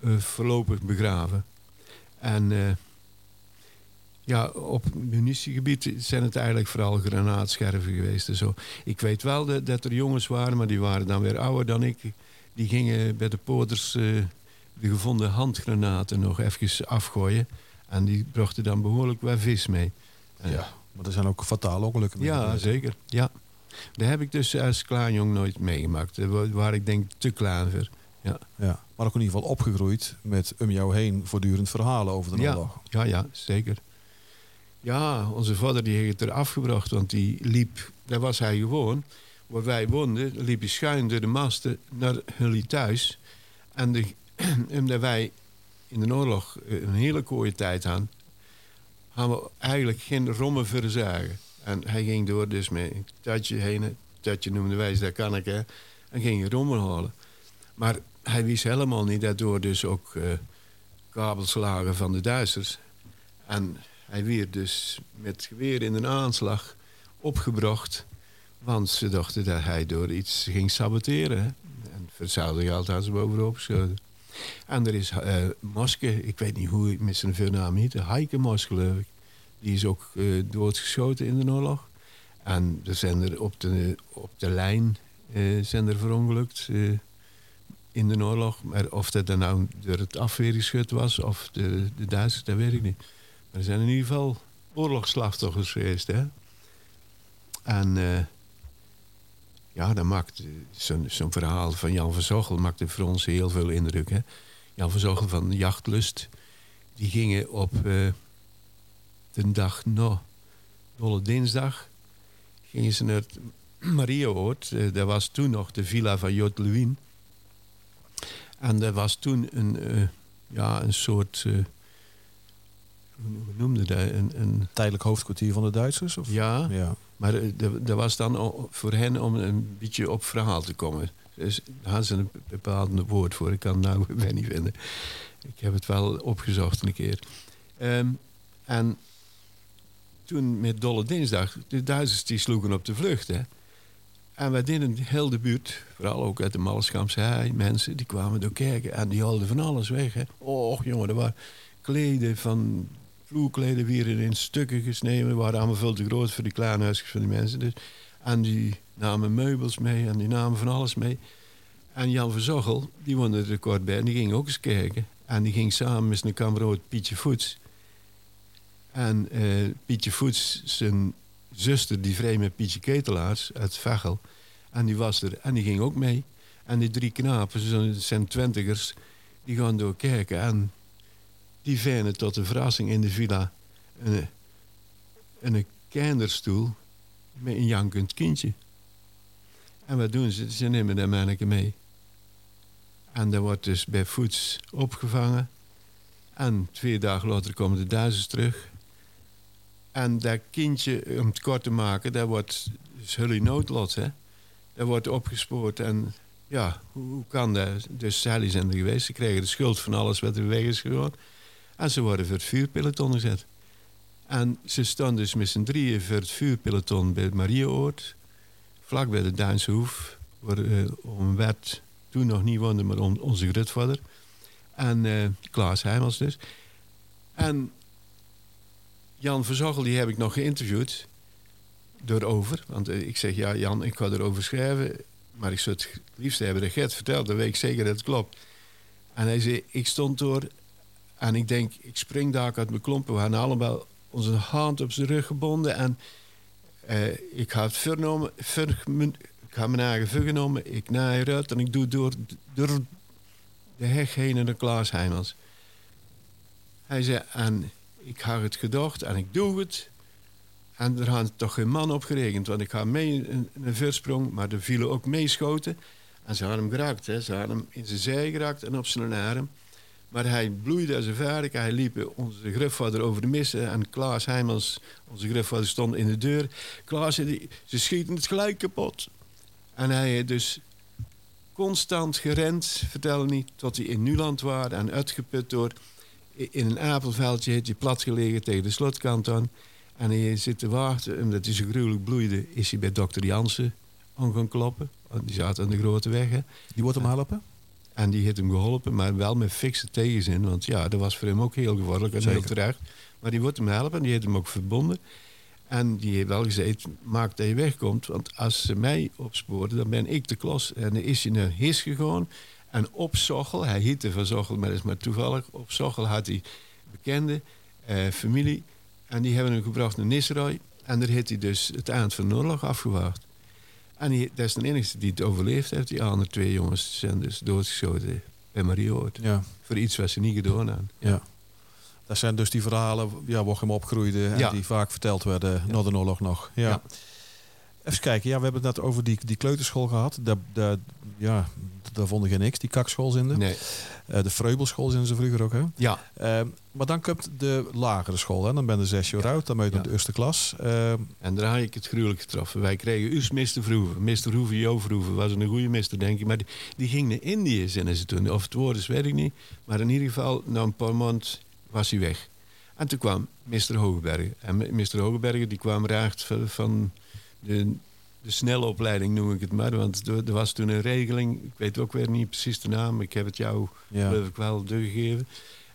uh, voorlopig begraven. En uh, ja, op munitiegebied zijn het eigenlijk vooral granaatscherven geweest en zo. Ik weet wel dat, dat, er jongens waren, maar die waren dan weer ouder dan ik. Die gingen bij de poorters uh, de gevonden handgranaten nog even afgooien. En die brachten dan behoorlijk wat vis mee. ja, maar er zijn ook fatale ongelukken. Ja, zeker. Ja. Daar heb ik dus als klaarjong nooit meegemaakt. Daar waar ik denk te klaar voor. Ja. ja. Maar ook in ieder geval opgegroeid met om jou heen voortdurend verhalen over de oorlog. Ja, ja, zeker. Ja, onze vader die heeft het er afgebracht, want die liep, daar was hij gewoon. Waar wij woonden, liep hij schuin door de masten naar jullie thuis. En [clears throat] omdat wij in de oorlog een hele kooie tijd hadden, hadden we eigenlijk geen rommen verzagen. En hij ging door dus met een tatje heen, tatje noemden wij, dat kan ik hè, en ging rommel halen. Maar hij wist helemaal niet dat door dus ook uh, kabels lagen van de Duitsers. En hij werd dus met geweer in een aanslag opgebracht. Want ze dachten dat hij door iets ging saboteren. En geld hadden ze bovenop geschoten. En er is uh, Moske, ik weet niet hoe met zijn voornaam heet. Heike Moske, geloof ik. Die is ook uh, doodgeschoten in de oorlog. En er zijn er op de, op de lijn uh, zijn er verongelukt in de oorlog. Maar of dat dan nou door het afweergeschut was of de, de Duitsers, dat weet ik niet. Er zijn in ieder geval oorlogsslachtoffers geweest. Hè? En uh, ja, dat maakt zo'n zo verhaal van Jan van Zochel maakte voor ons heel veel indruk. Hè? Jan van Zochel van Jachtlust, die gingen op uh, de dag no, Dolle Dinsdag, gingen ze naar het [clears throat] dat was toen nog de villa van Jot. En dat was toen een, ja, een soort hoe noemde dat? Een, een... Tijdelijk hoofdkwartier van de Duitsers? Of? Ja, ja, maar dat was dan voor hen om een beetje op verhaal te komen. Dus daar hadden ze een bepaald woord voor. Ik kan het nou [laughs] weer niet vinden. Ik heb het wel opgezocht een keer. Ehm, en toen met Dolle Dinsdag, de Duitsers die sloegen op de vlucht. Hè. En wij deden heel de buurt, vooral ook uit de Malleschamse hei, mensen die kwamen door kijken en die haalden van alles weg. Hè. Och jongen, er waren kleden van vloerkleden weer in stukken gesneden. waren allemaal veel te groot voor die kleine huisjes van die mensen. Dus. En die namen meubels mee en die namen van alles mee. En Jan Verzoggel, die woonde er kort bij en die ging ook eens kijken. En die ging samen met zijn kameraad Pietje Voets. En uh, Pietje Voets, zijn zuster, die vreemde met Pietje Ketelaars uit Vechel. En die was er en die ging ook mee. En die drie knapen, zijn twintigers, die gaan door kijken. En die vinden tot de verrassing in de villa een, een kinderstoel met een jankend kindje. En wat doen ze? Ze nemen dat manneke mee. En dat wordt dus bij voets opgevangen. En twee dagen later komen de Duitsers terug. En dat kindje, om het kort te maken, dat wordt dus Hully noodlot. Hè? Dat wordt opgespoord. En ja, hoe, kan dat? Dus Sally zijn er geweest. Ze kregen de schuld van alles wat er weg is gegaan. En ze worden voor het vuurpeloton gezet. En ze staan dus met z'n drieën voor het vuurpeloton bij het Marieoord. Vlak bij de Duinse Hoef. Waar uh, om werd toen nog niet woonde, maar onze grootvader. En uh, Klaas Heimels dus. En Jan Verzogel, die heb ik nog geïnterviewd. Door over. Want uh, ik zeg, ja Jan, ik ga erover schrijven. Maar ik zou het liefst hebben dat Gert verteld. Dan weet ik zeker dat het klopt. En hij zei, ik stond door En ik denk, ik spring daar uit mijn klompen. We hadden allemaal onze hand op zijn rug gebonden. En eh, ik ga het vernomen, ver, ik ga mijn. Ik naai eruit en ik doe door, door de heg heen naar Klaas Heijmans. Hij zei, en ik had het gedacht en ik doe het. En er had toch geen man op geregend, want ik ga mee een, een versprong, maar er vielen ook meeschoten. En ze hadden hem geraakt, hè. ze hadden hem in zijn zij geraakt en op zijn arm. Maar hij bloeide als een vark. Hij liep onze grufvader over de missen. En Klaas Heijmans, onze grufvader, stond in de deur. Klaas, ze schieten het gelijk kapot. En hij dus constant gerend, vertelde niet, tot hij in Nuland was en uitgeput door. In een apelveldje heeft hij plat gelegen tegen de slotkant aan. En hij zit te wachten, omdat hij zo gruwelijk bloeide, is hij bij dokter Jansen aan gaan kloppen. Die zat aan de grote weg. Hè. Die wordt hem helpen? En die heeft hem geholpen, maar wel met fikse tegenzin. Want ja, dat was voor hem ook heel gevaarlijk en heel terecht. Maar die wordt hem helpen, die heeft hem ook verbonden. En die heeft wel gezegd, maak dat je wegkomt. Want als ze mij opsporen, dan ben ik de klos. En dan is hij naar His gegaan. En op Sochel, hij hiette van Sochel, maar dat is maar toevallig. Op Sochel had hij bekende eh, familie. En die hebben hem gebracht naar Nisroy. En daar heeft hij dus het eind van de oorlog afgewaard. En die, dat is de enige die het overleefd heeft. Die andere twee jongens zijn dus doodgeschoten bij Marioort. Ja. Voor iets wat ze niet gedaan hebben. Ja. Dat zijn dus die verhalen ja, waar hem opgroeide en die vaak verteld werden ja. na de oorlog nog. Ja. Even kijken, ja, we hebben het net over die, die kleuterschool gehad. Daar, daar, ja, daar vonden geen niks, die kakschool in. Nee. Uh, de Vreubelschool zijn ze vroeger ook, hè? Ja. Uh, maar dan komt de lagere school, hè? Dan ben je zes jaar oud, dan ben je ja. de eerste klas. Uh, en daar had ik het gruwelijk getroffen. Wij kregen us Mr. Vroeven. Mr. Vroeven, Jo Vroeven, was een goede mister, denk ik. Maar die, die ging naar Indië, zijn ze toen. Of het woord is, weet ik niet. Maar in ieder geval, na een paar maanden was hij weg. En toen kwam Mr. Hogebergen. En Mr. Hogebergen die kwam raakt van de, de snelle opleiding, noem ik het maar. Want er, was toen een regeling, ik weet ook weer niet precies de naam. Ik heb het jou ja. geloof ik wel doorgegeven.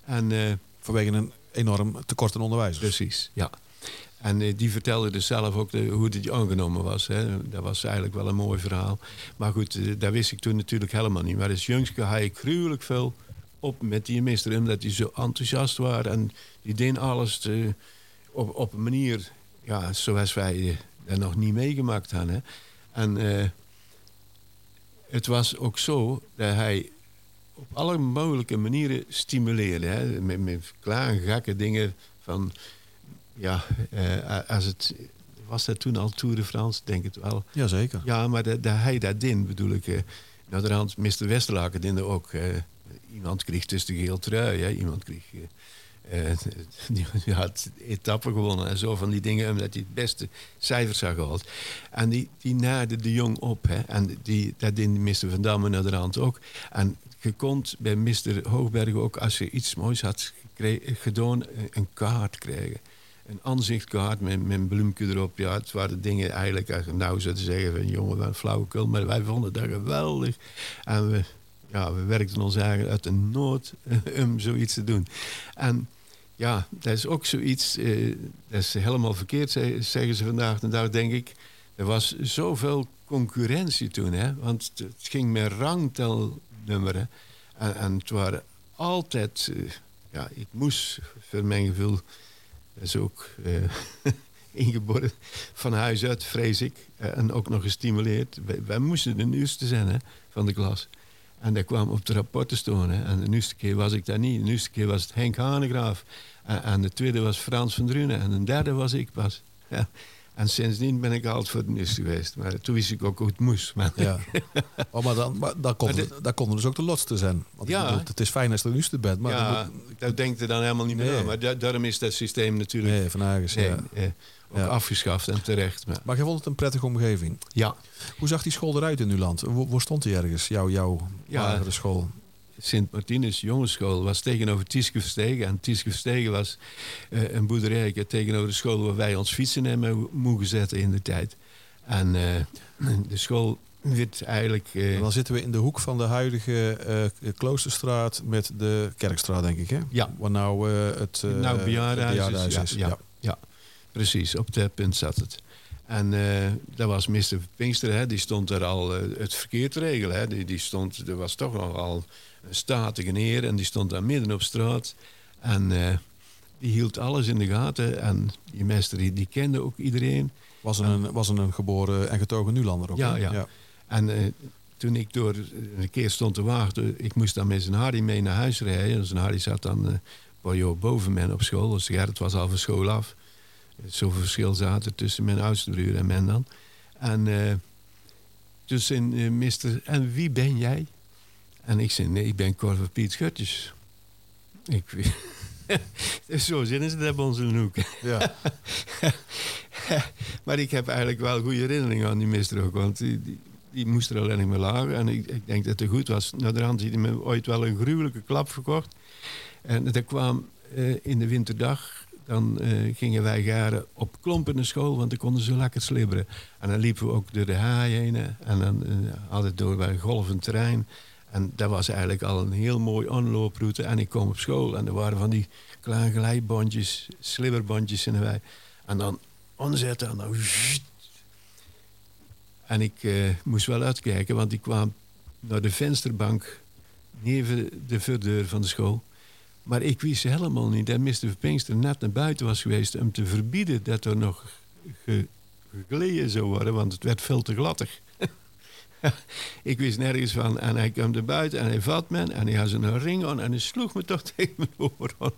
En, uh, Vanwege een enorm tekort aan onderwijzers. Precies, ja. En uh, die vertelde dus zelf ook de, hoe dit aangenomen was. Hè. Dat was eigenlijk wel een mooi verhaal. Maar goed, uh, dat wist ik toen natuurlijk helemaal niet. Maar als jongske had ik gruwelijk veel op met die meester. Omdat die zo enthousiast waren. En die deden alles te, op, op een manier ja, zoals wij dat nog niet meegemaakt hadden. En uh, het was ook zo dat hij op alle mogelijke manieren stimuleerde. Hè? Met, met kleine gekke dingen van... Ja, uh, als het... Was dat toen al Tour de France? Denk het wel. Jazeker. Ja, maar dat, dat hij dat deed, bedoel ik... Uh, de hand, Mr. Westerlaken deed ook. iemand kreeg tussen de geel trui. Hè? Iemand kreeg uh, [laughs] die had etappen gewonnen en zo van die dingen, omdat hij het beste cijfers had gehad. En die, die naarde de jong op. Hè. En die, dat deed Mr. Van Damme naar de hand ook. En je kon bij Mr. Hoogberg ook, als je iets moois had gedaan, een kaart krijgen. Een aanzichtkaart met, met een bloemje erop. Ja, het waren dingen eigenlijk, als je nou zou zeggen van jongen, wat flauwekul. Maar wij vonden dat geweldig. En we, ja, we werkten ons eigenlijk uit de nood om zoiets te doen. En ja, dat is ook zoiets, eh, dat is helemaal verkeerd, zeggen ze vandaag de dag, denk ik. Er was zoveel concurrentie toen, hè? want het ging met rangtelnummeren. En, en het waren altijd, uh, ja, ik moest, voor mijn gevoel, dat is ook [laughs] ingeboren van huis uit, vrees ik. En ook nog gestimuleerd. Wij, wij moesten de nieuwste zijn hè, van de klas. En dat kwam op de rapporten. Hè. En de eerste keer was ik daar niet. De eerste keer was het Henk Hanegraaf. En, en de tweede was Frans van Drunen. En de derde was ik pas. Ja. En sindsdien ben ik altijd voor de eerste geweest. Maar toen wist ik ook hoe het moest. Maar, ja. oh, maar dan, maar dan, kon, dan konden dus ook de lotste zijn. Want ja. Bedoel, het is fijn als er de eerste bent. Maar ja, moet... dat denkt er dan helemaal niet meer aan. Maar daarom is dat systeem natuurlijk... Nee, van Hagens, nee, ja. Ook afgeschaft en terecht. Maar. maar je vond het een prettige omgeving? Ja. Hoe zag die school eruit in uw land? Waar stond die ergens, jouw, jouw ja, school? Sint-Martinus Jongensschool was tegenover Tieske Verstegen. En Tieske Verstegen was uh, een boerderij tegenover de school waar wij ons fietsen hebben mogen zetten in de tijd. En uh, de school werd eigenlijk... Uh, dan zitten we in de hoek van de huidige Kloosterstraat met de Kerkstraat, denk ik, hè? Ja. Waar nou het, nou, bejaardenhuis, is. Ja, ja. ja, precies. Op dat punt zat het. En uh, dat was Mr. Pinkster, hè, die stond er al uh, het verkeer te regelen. Hè. Die, die stond, er was toch nogal een statige heer en die stond daar midden op straat. En eh, die hield alles in de gaten. En die meester die, die kende ook iedereen. Was een, was een geboren en getogen Nulander ook? Ja, ja. En uh, toen ik door een keer stond te wachten, ik moest dan met zijn Harry mee naar huis rijden. En zijn Harry zat dan jaar boven men op school. Dus Gerrit was al van school af. Zoveel verschil zat er tussen mijn oudste broer en men dan. En uh, dus in uh, mister, en wie ben jij? En ik zei, nee, ik ben Corver Piet Schutjes. Ik, [laughs] zo zinnen ze dat bij ons in de hoek. Ja. [laughs] maar ik heb eigenlijk wel goede herinneringen aan die mister ook. Want die, die, die moest er alleen maar lagen. En ik, ik, denk dat het goed was. Naar de hand had hij me ooit wel een gruwelijke klap verkocht. En dat kwam uh, in de winterdag dan uh, gingen wij garen op klompen naar school, want dan konden ze lekker slibberen. En dan liepen we ook door de haai heen en dan uh, altijd door bij golvend terrein. En dat was eigenlijk al een heel mooi onlooproute. En ik kwam op school en er waren van die kleine glijbandjes, slibberbandjes in de wei. En dan omzetten en dan... En ik uh, moest wel uitkijken, want ik kwam naar de vensterbank neven de voordeur van de school. Maar ik wist helemaal niet dat Mr. Pinkster net naar buiten was geweest om te verbieden dat er nog ge, gegleden zou worden, want het werd veel te glattig. [laughs] ik wist nergens van. En hij kwam er buiten en hij vat me en hij had zijn ring aan en hij sloeg me [laughs] toch tegen mijn oor aan.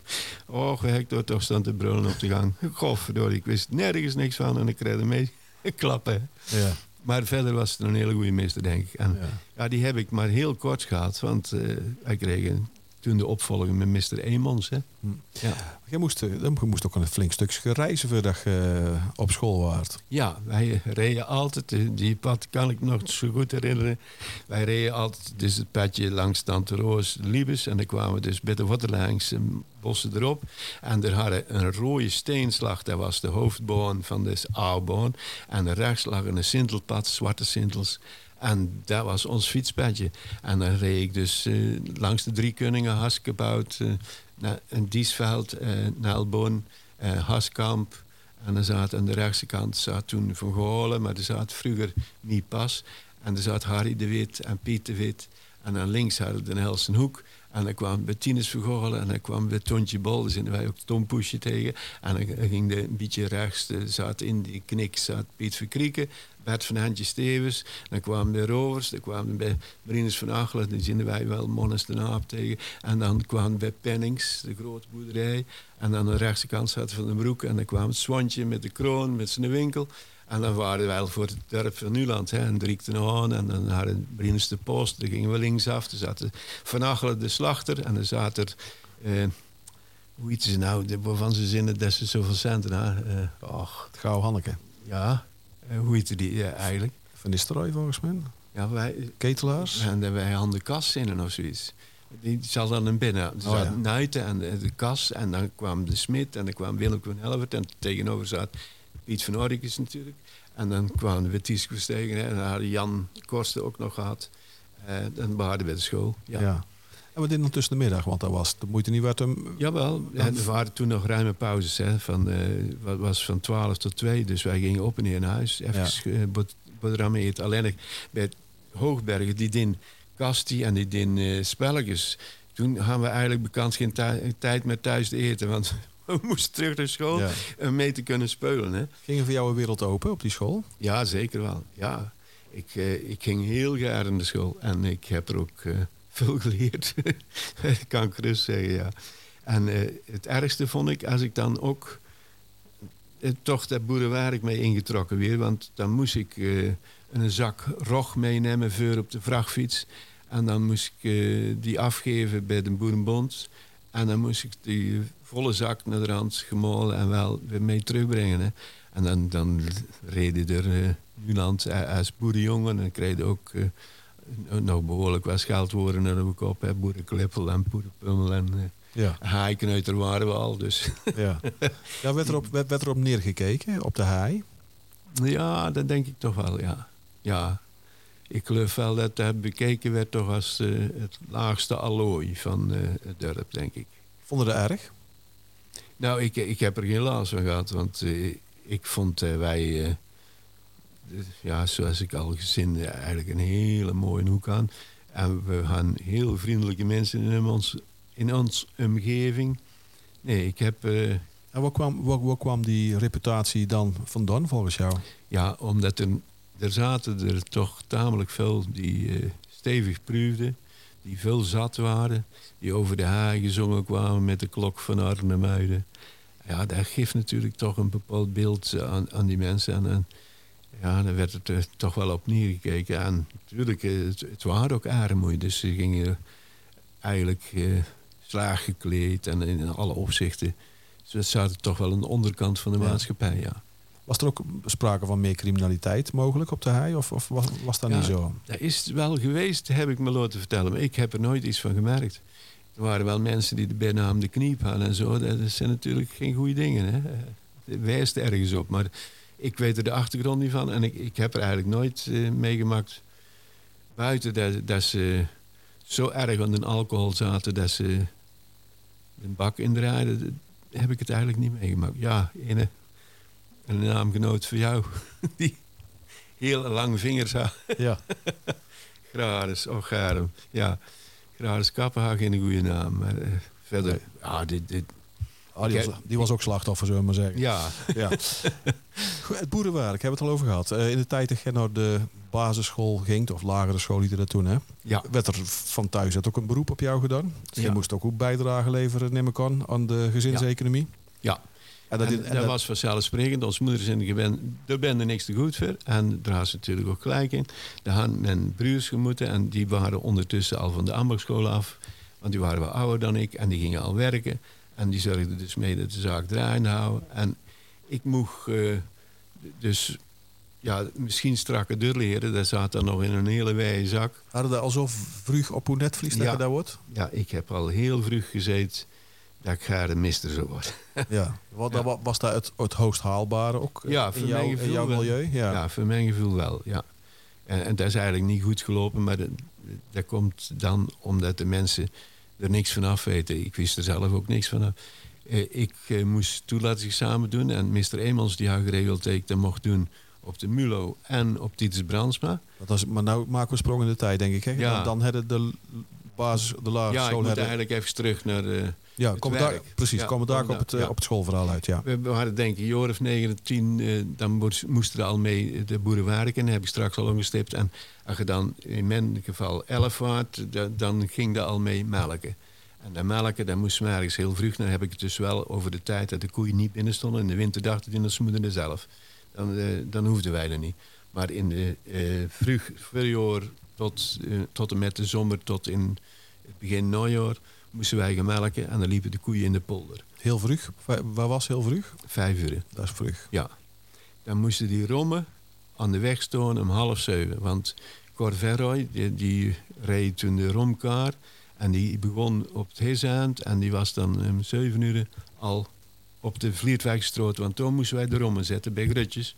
Oh, Hector toch stond te brullen op de gang. Godverdorie, ik wist nergens niks van en ik kreeg mee [laughs] klappen. Ja. Maar verder was het een hele goede meester, denk ik. En ja. ja die heb ik maar heel kort gehad, want uh, hij kreeg een toen de opvolger met Mr. Emons. Hè? Hm. Ja. Je, moest, eh, je moest ook een flink stukje reizen voordat je uh, op school waart. Ja, wij reden altijd, eh, die pad kan ik nog zo goed herinneren. Wij reden altijd dus het padje langs Tante Roos Liebes. En dan kwamen we dus bij de Waterlangs bossen erop. En er hadden een rode steenslag, dat was de hoofdboon van de oude En rechts lag een sintelpad, zwarte sintels. En dat was ons fietspadje. En dan reed ik dus uh, langs de drie kunningen, Haskebout, uh, naar Diesveld, uh, Nijlboon, Haskamp. En dan zat aan de rechtse kant zat toen Van Golen, maar er zat vroeger niet pas. En er zat Harry de Wit en Piet de Wit. En dan links hadden we de Helsenhoek. En dan kwam Bettines Vergorrelen en dan kwam bij Tontje Bol. Dus wij ook Tom Poesje tegen. En dan ging de een beetje rechts, zat in die knik, zat Piet Verkrieken. Bert van Hantje Stevens. Dan kwamen de Rovers. Dan kwamen bij Marinus van Achelen. Dan zien wij wel Monnes de Naap tegen. En dan kwamen bij Pennings, de grote boerderij. En dan aan de rechtse kant zat Van den Broek. En dan kwam het Swantje met de kroon, met zijn winkel. En dan waren wij voor het dorp van Nuland. Hè, en Driekten aan. En dan hadden Marinus de Post. Dan gingen we linksaf. Er zaten Van Achelen de slachter. En dan zat er... Eh, hoe heet ze nou, waarvan ze zinnen dat ze zoveel centen hadden. Uh, och, het Gauw Hanneke. Ja, uh, hoe heette die uh, eigenlijk? Van Nistelrooy volgens mij. Ja, wij, Ketelaars. En wij hadden de kas zinnen of zoiets. Die zat dan een binnen. Er oh, zat ja. Nuiten en de, de, kas. En dan kwam de Smit en dan kwam Willem van Helvert. En tegenover zat Piet van Orikes natuurlijk. En dan kwamen we Ties Verstegen. En dan hadden Jan Korsten ook nog gehad. Uh, dan waren we bij de school. ja. ja. En wat deden dan tussen de middag? Want dat was de moeite niet waard om... Jawel, en er waren toen nog ruime pauzes. Hè, van, uh, wat was van 12 tot 2. Dus wij gingen op en neer naar huis. Even ja. boterhammen eten. Alleen bij Hoogbergen, die din Kasti en die din uh, spelletjes. Toen hadden we eigenlijk bekend geen tijd meer thuis te eten. Want [laughs] we moesten terug naar school ja. om mee te kunnen spelen. Hè. Ging er voor jou een wereld open op die school? Ja, zeker wel. Ja. Ik, uh, ik ging heel graag naar de school. En ik heb er ook veel geleerd. [laughs] kan ik gerust zeggen, ja. En uh, het ergste vond ik als ik dan ook toch dat boerenwerk mee ingetrokken weer. Want dan moest ik een zak rog meenemen voor op de vrachtfiets. En dan moest ik die afgeven bij de Boerenbond. En dan moest ik die volle zak naar de rand gemalen en wel weer mee terugbrengen. Hè. En dan, dan reden er Nuland als boerenjongen. En dan kreeg ook nou behoorlijk wat scheldwoorden naar de kop. Hè. Boerenklippel en poederpummel en uh, ja. haaikneuter waren we al. Dus. Ja. [laughs] ja werd, erop, werd, werd erop neergekeken, op de haai? Ja, dat denk ik toch wel, ja. ja. Ik geloof wel dat dat bekeken werd toch als uh, het laagste allooi van uh, het dorp, denk ik. Vonden dat erg? Nou, ik, ik heb er geen last van gehad, want ik vond wij ja, zoals ik al gezien, eigenlijk een hele mooie hoek aan. En we gaan heel vriendelijke mensen in ons, in ons omgeving. Nee, ik heb... eh, En waar kwam, waar, waar kwam die reputatie dan vandaan volgens jou? Ja, omdat er, er zaten er toch tamelijk veel die eh, stevig pruwden, die veel zat waren, die over de haai gezongen kwamen met de klok van Arnhem-Muiden. Ja, dat geeft natuurlijk toch een bepaald beeld eh, aan, aan die mensen. En, en ja, dan werd het er toch wel op neergekeken. En natuurlijk, eh, het, het waren ook armoede, dus ze gingen eigenlijk eh, slaag gekleed en in alle opzichten. Ze zaten toch wel aan de onderkant van de Ja. maatschappij, ja. Was er ook sprake van meer criminaliteit mogelijk op de hei? Of, of was, was dat Ja. niet zo? Dat is wel geweest, heb ik me laten vertellen. Maar ik heb er nooit iets van gemerkt. Er waren wel mensen die de bijnaam de kniep hadden en zo. Dat zijn natuurlijk geen goede dingen. Hè? Het wijst ergens op. Maar ik weet er de achtergrond niet van. En ik, ik heb er eigenlijk nooit eh, meegemaakt. Buiten dat, dat ze zo erg aan de alcohol zaten dat ze een bak indraaiden. Heb ik het eigenlijk niet meegemaakt. Ja, ene, een naamgenoot voor jou. [laughs] Die hele lange vingers had. Ja. [laughs] Graris, oh Garem. Ja, Graris Kappenhaag in een goede naam. Maar eh, verder, Nee. ja, dit, dit, Ah, die, was, die was ook slachtoffer, zullen we maar zeggen. ja, [laughs] Ja. Goed, Het boerenwerk, hebben we het al over gehad. Eh, in de tijd dat je naar de basisschool ging, of lagere school lieten dat toen, hè, ja, werd er van thuis uit ook een beroep op jou gedaan. Dus Je moest ook goed bijdrage leveren, neem ik aan, aan de gezinseconomie. ja. En Dat, en, en dat dat- was vanzelfsprekend. Onze moeder zei, gewend, daar ben er niks te goed voor. En daar had ze natuurlijk ook gelijk in. Daar hadden mijn broers gemoeten en die waren ondertussen al van de ambachtschool af. Want die waren wel ouder dan ik en die gingen al werken. En die zorgden dus mee dat de zaak draaiende houden. En ik mocht eh, dus ja, misschien strakke deur leren. Dat zat dan nog in een hele wijde zak. hadden dat al zo vroeg op hoe netvlies dat Ja. je dat wordt? Ja, ik heb al heel vroeg gezeten dat ik graag een mister zou worden. Ja. Wat, Ja. was dat het, het hoogst haalbare ook eh, Ja, in, voor jouw, mijn in jouw milieu? Ja. Ja, voor mijn gevoel wel, ja. En, en dat is eigenlijk niet goed gelopen, maar dat, dat komt dan omdat de mensen er niks van af weten. Ik wist er zelf ook niks van af. Eh, ik eh, moest toelatingsexamen doen en Mr. Emels die had geregeld dat ik dat mocht doen op de MULO en op Titus Brandsma. Dat was, maar nou maken we sprong in de tijd, denk ik. Hè? Ja. Dan, dan hadden de basis, de lagere Ja, ik school... moet hadden- eigenlijk even terug naar de... ja, het komen daar, precies, Ja, komen daar op het, daar, eh, ja. op het schoolverhaal uit, ja. We, we hadden denk ik of 9, 10, eh, dan moest- moesten er al mee de boeren werken. heb ik straks al omgestipt. En als je dan in mijn geval 11 waard, da- dan ging dat al mee melken. En dat melken, dat moest ergens heel vroeg. Dan heb ik het dus wel over de tijd dat de koeien niet binnen stonden. In de winter dachten die dat ze moeden er zelf. Dan, eh, dan hoefden wij er niet. Maar in de eh vroeg voorjaar tot, tot en met de zomer, tot in het begin najaar, moesten wij gaan melken. En dan liepen de koeien in de polder. Heel vroeg. Wa- Waar was heel vroeg? Vijf uur. Dat is vroeg. Ja. Dan moesten die rommen aan de weg staan om half zeven. Want Cor Verrooy, die, die reed toen de romkaar. En die begon op het Heeseind. En die was dan om zeven uur al op de Vliertwijkstraat. Want toen moesten wij de rommen zetten bij Grutjes.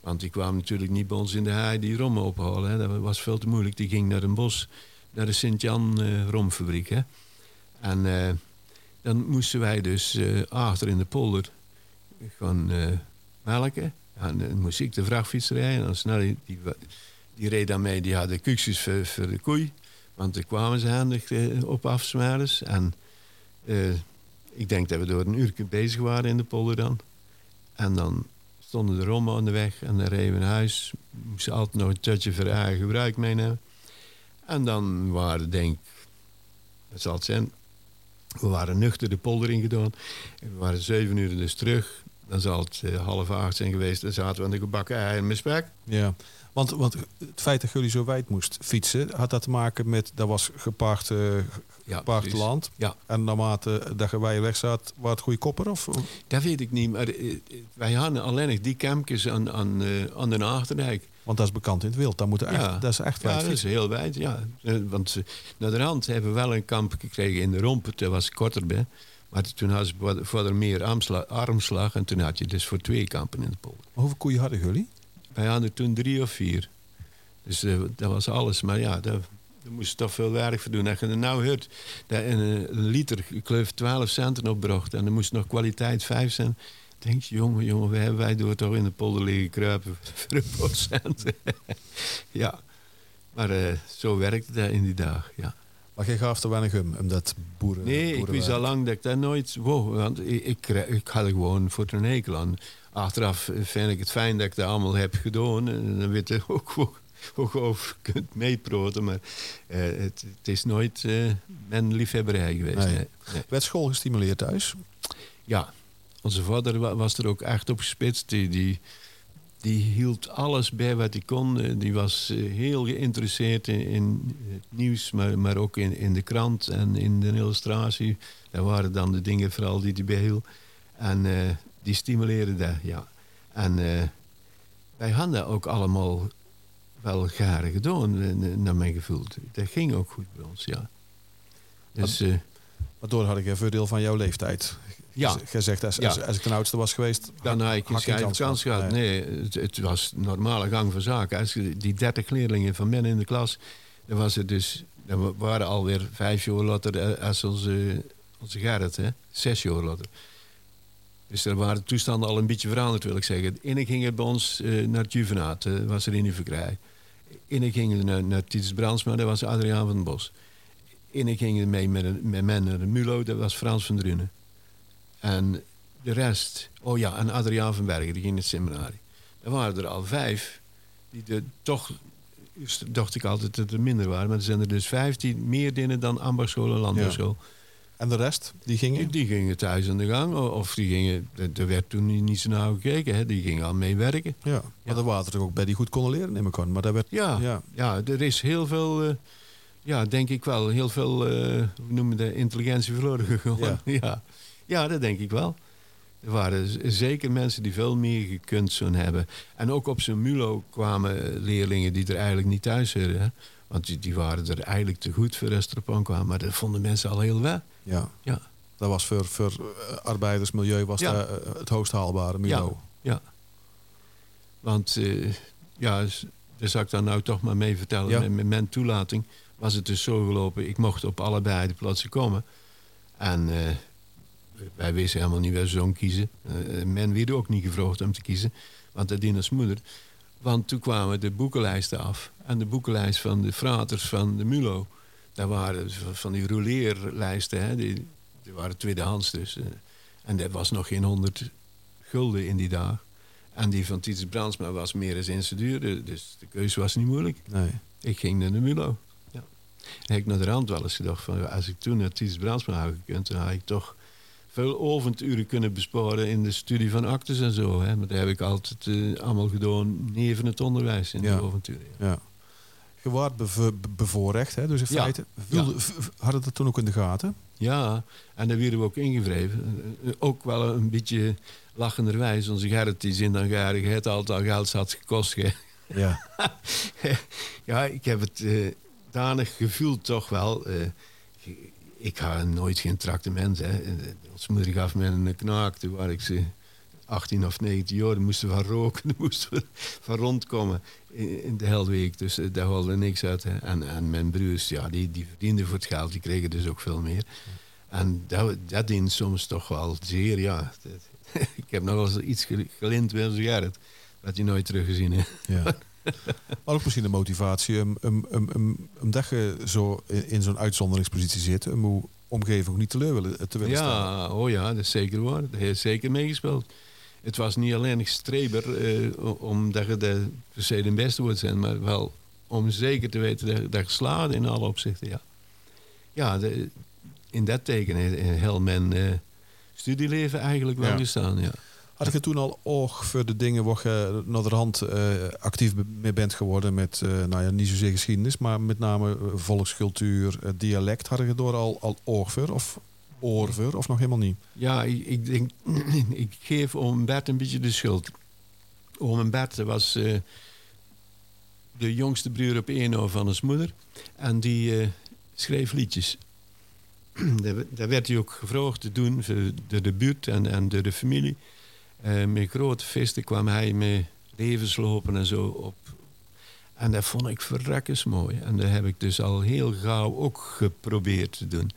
Want die kwamen natuurlijk niet bij ons in de haai die rommen ophalen. Hè. Dat was veel te moeilijk. Die ging naar een bos, naar de Sint-Jan eh, romfabriek. Hè. En eh, dan moesten wij dus eh, achter in de polder gaan eh, melken. En dan moest ik de vrachtfiets. En dan snel die, die, reed dan mee, die hadden kuksjes voor, voor de koei. Want daar kwamen ze handig op afsmaris. En ik denk dat we door een uur bezig waren in de polder dan. En dan stonden de rommen aan de weg en dan reden we naar huis. Moesten altijd nog een tutje voor eigen gebruik meenemen. En dan waren, denk dat zal het zijn, we waren nuchter de polder ingedaan. We waren zeven uur dus terug. Dan zal het eh, half acht zijn geweest. Dan zaten we aan de gebakken ei en spek. Ja. Want, want het feit dat jullie zo wijd moest fietsen, had dat te maken met, dat was gepaard, Ja, gepaard precies. land. Ja. En naarmate dat je je weg zat, was het goede kopper? Of? Dat weet ik niet. Maar eh, wij hadden alleen nog die campjes aan, aan, aan de Achterdijk. Want dat is bekend in het wild. Dat, moet echt, Ja. dat is echt Ja, wijd dat is heel wijd. Ja. Eh, Want naar de rand hebben we wel een kamp gekregen in de Rompet. Dat was korter bij. Maar toen hadden ze voor- voor er meer armsla- armslag. En toen had je dus voor twee kampen in de polder. Hoeveel koeien hadden jullie? Wij hadden toen drie of vier. Dus eh, dat was alles. Maar ja, daar, daar moest je toch veel werk voor doen. Als je nou hoort dat een, eh, een liter, geloof 12 centen opbracht. En er moest nog kwaliteit 5 cent. Denk je, jongen, jongen, we hebben wij door toch in de polder liggen kruipen [laughs] voor een procent. [laughs] ja, maar eh, zo werkte dat in die dag, ja. Maar je gaf er weinig om, om dat boeren... Nee, ik wist al lang dat ik dat nooit wou. Want ik, ik, ik had er gewoon voor een hekel aan. Achteraf vind ik het fijn dat ik dat allemaal heb gedaan. En dan weet je ook ook over kunt meeproten. Maar uh, het, het, is nooit uh, mijn liefhebberij geweest. Nee. Nee. Nee. Werd school gestimuleerd thuis? Ja, onze vader was er ook echt op gespitst. Die, die, die hield alles bij wat hij kon. Die was uh, heel geïnteresseerd in, in, het nieuws, maar, maar ook in, in de krant en in de illustratie. Dat waren dan de dingen vooral die hij bijhield. En die stimuleerde dat, ja. En wij hadden ook allemaal wel garen gedaan, naar mijn gevoel. Dat ging ook goed bij ons, ja. Dus, uh, Waardoor had ik een voordeel van jouw leeftijd. Ja. Je zegt, als, als, als ik een oudste was geweest... Dan had ik geen kans, kans gehad. Nee, het, het, was normale gang van zaken. Als die 30 leerlingen van men in de klas... dan was het dus... Dan waren alweer vijf jaar later als onze, onze Gerrit, hè? Zes jaar later. Dus er waren de toestanden al een beetje veranderd, wil ik zeggen. De ene ging bij ons uh, naar het juvenaat, uh, was er in de verkrij. Ene gingen naar, naar Titus Brandsma, dat was Adriaan van den Bos. Ene gingen mee met, met men naar de Mulo, dat was Frans van Drunen. En de rest, oh ja, en Adriaan van Bergen, die ging in het seminarie. Er waren er al vijf, die de, toch, dacht ik altijd dat er minder waren, maar er zijn er dus vijf die meer dienen dan ambachtschool en landbouwschool. Ja. En de rest, die gingen? Die, die, gingen thuis aan de gang. Of die gingen, er werd toen niet zo naar gekeken. Hè. Die gingen al meewerken. Ja, maar ja. er waren er ook bij die goed konden leren, neem ik aan. Maar daar werd, ja, ja. ja, er is heel veel, uh, ja, denk ik wel, heel veel, uh, hoe noemen we de intelligentie verloren gegaan. Ja. [laughs] ja. Ja. dat denk ik wel. Er waren zeker mensen die veel meer gekund zo'n hebben. En ook op zo'n MULO kwamen leerlingen die er eigenlijk niet thuis horen. Want die, die, waren er eigenlijk te goed voor restaurant kwamen. Maar dat vonden mensen al heel wel. Ja. ja. Dat was voor, voor eh, arbeidersmilieu was ja. het hoogst haalbare milieu. Ja. ja. Want uh, ja, daar zal ik dan nou toch maar mee vertellen. Ja. Met, met mijn toelating was het dus zo gelopen. Ik mocht op allebei de plaatsen komen. En uh, wij wisten helemaal niet waar ze zo'n kiezen. Uh, men werd ook niet gevraagd om te kiezen. Want dat diende als moeder. Want toen kwamen de boekenlijsten af. En de boekenlijst van de fraters van de Mulo. Daar waren van die rouleerlijsten, hè, die, die waren tweedehands dus. En dat was nog geen honderd gulden in die dag. En die van Titus Brandsma was meer eens in zijn duur. Dus de keuze was niet moeilijk. Nee. Ik ging naar de Mulo. Ja. En ik naar de rand wel eens gedacht van... als ik toen naar Titus Brandsma had gekund... dan had ik toch veel avonduren kunnen besparen... in de studie van actes en zo. Hè. Maar dat heb ik altijd uh, allemaal gedaan... neven het onderwijs in ja. de avonturen. Ja. ja je wordt bevo bevoorrecht, hè? dus in feite. Ja. Hadden dat toen ook in de gaten? Ja, en daar werden we ook ingevreven. Ook wel een beetje lachenderwijs. Onze Gerrit die zin dan garig, het altijd al geld had gekost. Hè. Ja. [laughs] ja, ik heb het uh, danig gevoeld toch wel. Uh, ik had nooit geen tractement. Hè. Ons moeder gaf me een knaak, toen waar ik ze 18 of 19 jaar, moesten we van roken, [laughs] moesten we van rondkomen in, de Heldweek. Dus uh, daar haalde niks uit. Hè. En, en mijn broers, ja, die, die verdienden voor het geld, die kregen dus ook veel meer. En dat, dat dient soms toch wel zeer, ja. [laughs] ik heb nog wel eens iets gelind zo Gerrit, wat je nooit teruggezien hebt. Ja. [laughs] [laughs] Maar ook misschien de motivatie om, om, om, om, omdat je zo in, zo'n uitzonderingspositie zit, om uw omgeving niet teleur willen, te willen ja, stellen. Oh ja, dat is zeker waar. Dat heeft zeker meegespeeld het was niet alleen streber uh, omdat je de, per se de beste wordt zijn, maar wel om zeker te weten dat, dat je slaat in alle opzichten. Ja, ja de, in dat teken heeft heel mijn uh, studieleven eigenlijk wel ja. gestaan. Ja. Had je toen al oog voor de dingen waar je naar de hand uh, actief mee bent geworden met, uh, nou ja, niet zozeer geschiedenis, maar met name volkscultuur, dialect, had je door al, al oog voor? Of oor of nog helemaal niet? Ja, ik, ik denk, [clears throat] ik geef Oom Bert een beetje de schuld. Oom Bert was de jongste broer op Eno van zijn moeder. En die schreef liedjes. [clears throat] daar, werd hij ook gevraagd te doen door de buurt en, en door de familie. Uh, met grote feesten kwam hij met levenslopen en zo op. En dat vond ik verrekkers mooi. En dat heb ik dus al heel gauw ook geprobeerd te doen.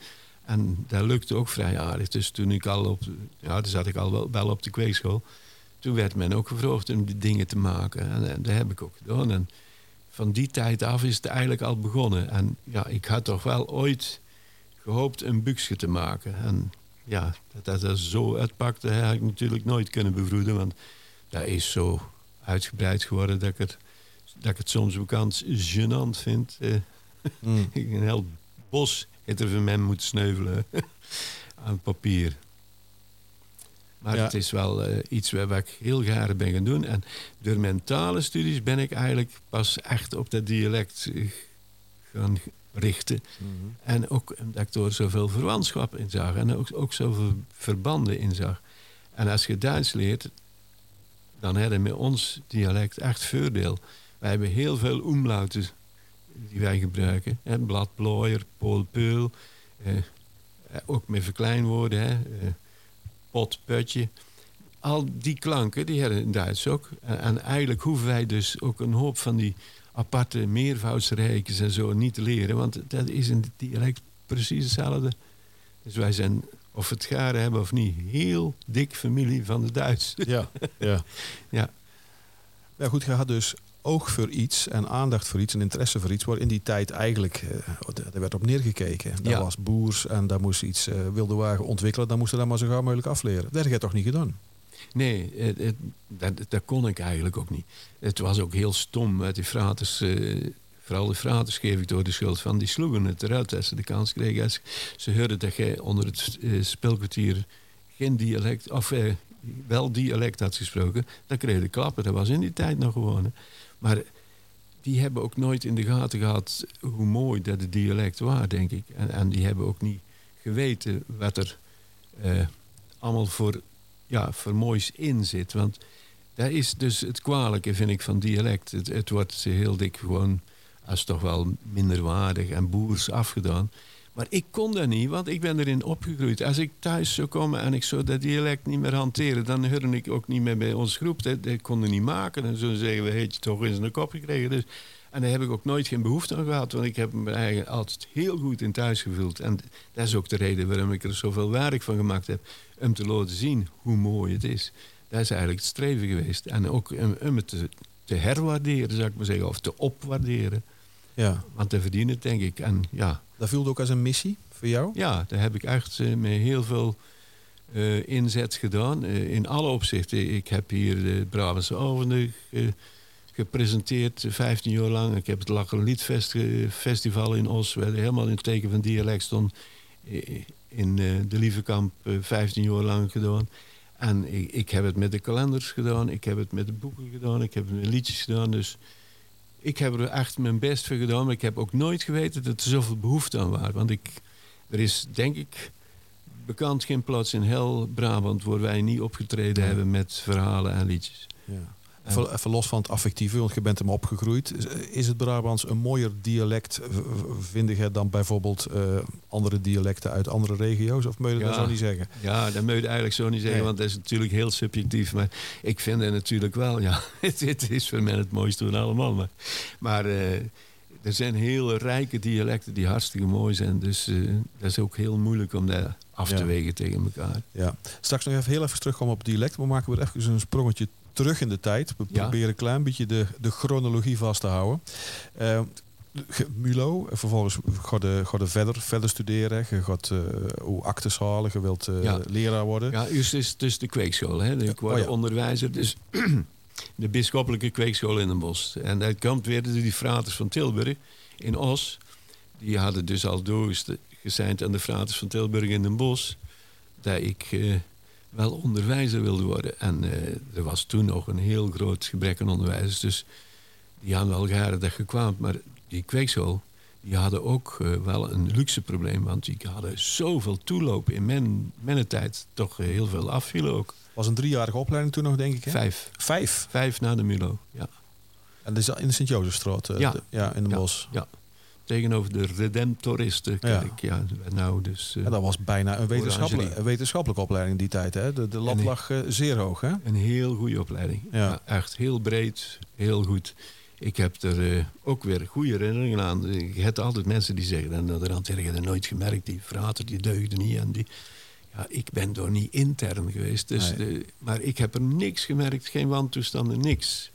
En dat lukte ook vrij aardig. Dus toen ik al op, ja, toen zat ik al wel, wel op de kweekschool. Toen werd men ook gevraagd om die dingen te maken. En, en dat heb ik ook gedaan. En van die tijd af is het eigenlijk al begonnen. En ja, ik had toch wel ooit gehoopt een buksje te maken. En ja, dat dat zo uitpakte, had ik natuurlijk nooit kunnen bevroeden. Want dat is zo uitgebreid geworden dat ik het, dat ik het soms bekend gênant vind. Eh, Mm. [laughs] een heel bos heeft er van mij moeten sneuvelen [laughs] aan papier. Maar Ja. het is wel eh, iets waar, waar ik heel graag ben gaan doen. En door mentale studies ben ik eigenlijk pas echt op dat dialect eh, gaan richten. Mhm. En ook omdat ik er zoveel verwantschap in zag. En ook, ook zoveel verbanden in zag. En als je Duits leert, dan hebben we met ons dialect echt voordeel. Wij hebben heel veel omlauten die wij gebruiken. Hè? Bladplooier, poolpeul. Eh, eh, ook met verkleinwoorden. Hè? Eh, pot, putje. Al die klanken, die hebben in Duits ook. En, en eigenlijk hoeven wij dus ook een hoop van die aparte meervoudsrijkjes en zo niet leren. Want dat is in het dialect precies hetzelfde. Dus wij zijn, of we het garen hebben of niet, heel dik familie van de Duits. [laughs] Ja, ja. [laughs] Ja. Ja, goed, je had dus oog voor iets en aandacht voor iets en interesse voor iets waar in die tijd eigenlijk eh, er werd op neergekeken. Dat Ja. was boers en daar moest iets eh, wilde wagen ontwikkelen. Dan moest je dat maar zo gauw mogelijk afleren. Dat heb je toch niet gedaan? Nee, dat, dat kon ik eigenlijk ook niet. Het was ook heel stom. Met die fraters, eh, vooral de fraters geef ik door de schuld van. Die sloegen het eruit als ze de kans kregen. Als ze hoorden dat jij onder het eh, spelkwartier geen dialect, of eh, wel dialect had gesproken, dan kreeg je klappen. Dat was in die tijd nog gewoon. Maar die hebben ook nooit in de gaten gehad hoe mooi dat het dialect was, denk ik. En, en die hebben ook niet geweten wat er allemaal voor, ja, voor in zit. Want dat is dus het kwalijke, vind ik, van dialect. Het, het wordt heel dik gewoon als toch wel minderwaardig en boers afgedaan. Maar ik kon dat niet, want ik ben erin opgegroeid. Als ik thuis zou komen en ik zou dat dialect niet meer hanteren... dan hoorde ik ook niet meer bij ons groep. Dat, dat konden niet maken. En zo zeggen we, heet je toch eens de kop gekregen. Dus, en daar heb ik ook nooit geen behoefte aan gehad. Want ik heb me eigenlijk altijd heel goed in thuis gevoeld. En dat is ook de reden waarom ik er zoveel werk van gemaakt heb. Om te laten zien hoe mooi het is. Dat is eigenlijk het streven geweest. En ook om, om het te, te herwaarderen, zou ik maar zeggen. Of te opwaarderen. Ja. Want te verdienen, denk ik. En ja, Dat voelde ook als een missie voor jou? ja, daar heb ik echt eh, met heel veel eh, inzet gedaan. eh, in alle opzichten. Ik heb hier de Brabantse Avonden gepresenteerd, eh, 15 jaar lang. Ik heb het Lachen Liedfest eh, Festival in Os, helemaal in het teken van dialect stond. eh, In eh, de Lievekamp eh, 15 jaar lang gedaan. En ik, ik heb het met de kalenders gedaan, ik heb het met de boeken gedaan, ik heb het met liedjes gedaan. Dus ik heb er echt mijn best voor gedaan. Maar ik heb ook nooit geweten dat er zoveel behoefte aan was. Want ik, er is denk ik bekend geen plaats in heel Brabant waar wij niet opgetreden hebben met verhalen en liedjes. Ja. En- Even, even los van het affectieve, want je bent hem opgegroeid. Is- het Brabants een mooier dialect, vind je, dan bijvoorbeeld eh, andere dialecten uit andere regio's? Of moet je dat zo niet zeggen? Ja, dat moet je eigenlijk zo niet zeggen, Nee. want dat is natuurlijk heel subjectief. Maar ik vind het natuurlijk wel, ja, [laughs] het, het is voor mij het mooiste van allemaal. Maar, maar eh, er zijn hele rijke dialecten die hartstikke mooi zijn. Dus eh, dat is ook heel moeilijk om dat af te Ja. wegen tegen elkaar. Ja. Straks nog even heel even terugkomen op dialect. We maken weer even een sprongetje terug in de tijd. We Ja. proberen een klein beetje de, de chronologie vast te houden. Ge- Mulo, vervolgens ga je, ga je verder, verder studeren. Je gaat hoe actes halen, je wilt eh, Ja. leraar worden. Ja, eerst is dus de kweekschool. Hè. Ik word Oh ja. onderwijzer, dus [clears throat] de bisschoppelijke kweekschool in Den Bosch. En dat komt weer door die fraters van Tilburg in Os. Die hadden dus al doorgeseind aan de fraters van Tilburg in Den Bosch... dat ik wel onderwijzer wilde worden. En eh, er was toen nog een heel groot gebrek aan onderwijzers. Dus die hadden wel graag dat kwam. Maar die kweekschool, die hadden ook eh, wel een luxe probleem. Want die hadden zoveel toeloop in mijn, mijn tijd. Toch heel veel afvielen ook. was een driejarige opleiding toen nog, denk ik. Hè? Vijf. Vijf. Vijf na de Mulo, ja. En dat is in de Sint-Jozefstraat. eh, Ja. ja, in de Ja. bos. ja. Tegenover de Redemptoristenkerk. Ja. nou dus... eh, En dat was bijna een wetenschappelijke, een wetenschappelijke opleiding die tijd. Hè? De, de lat lag eh, zeer hoog. Hè? Een heel goede opleiding. Ja. Ja. echt heel breed, heel goed. Ik heb er eh, ook weer goede herinneringen aan. Je hebt altijd mensen die zeggen... en dat heb je er nooit gemerkt, die frater die deugde niet. En die, ja, ik ben door niet intern geweest. Dus Nee. de- maar ik heb er niks gemerkt, geen wantoestanden, niks.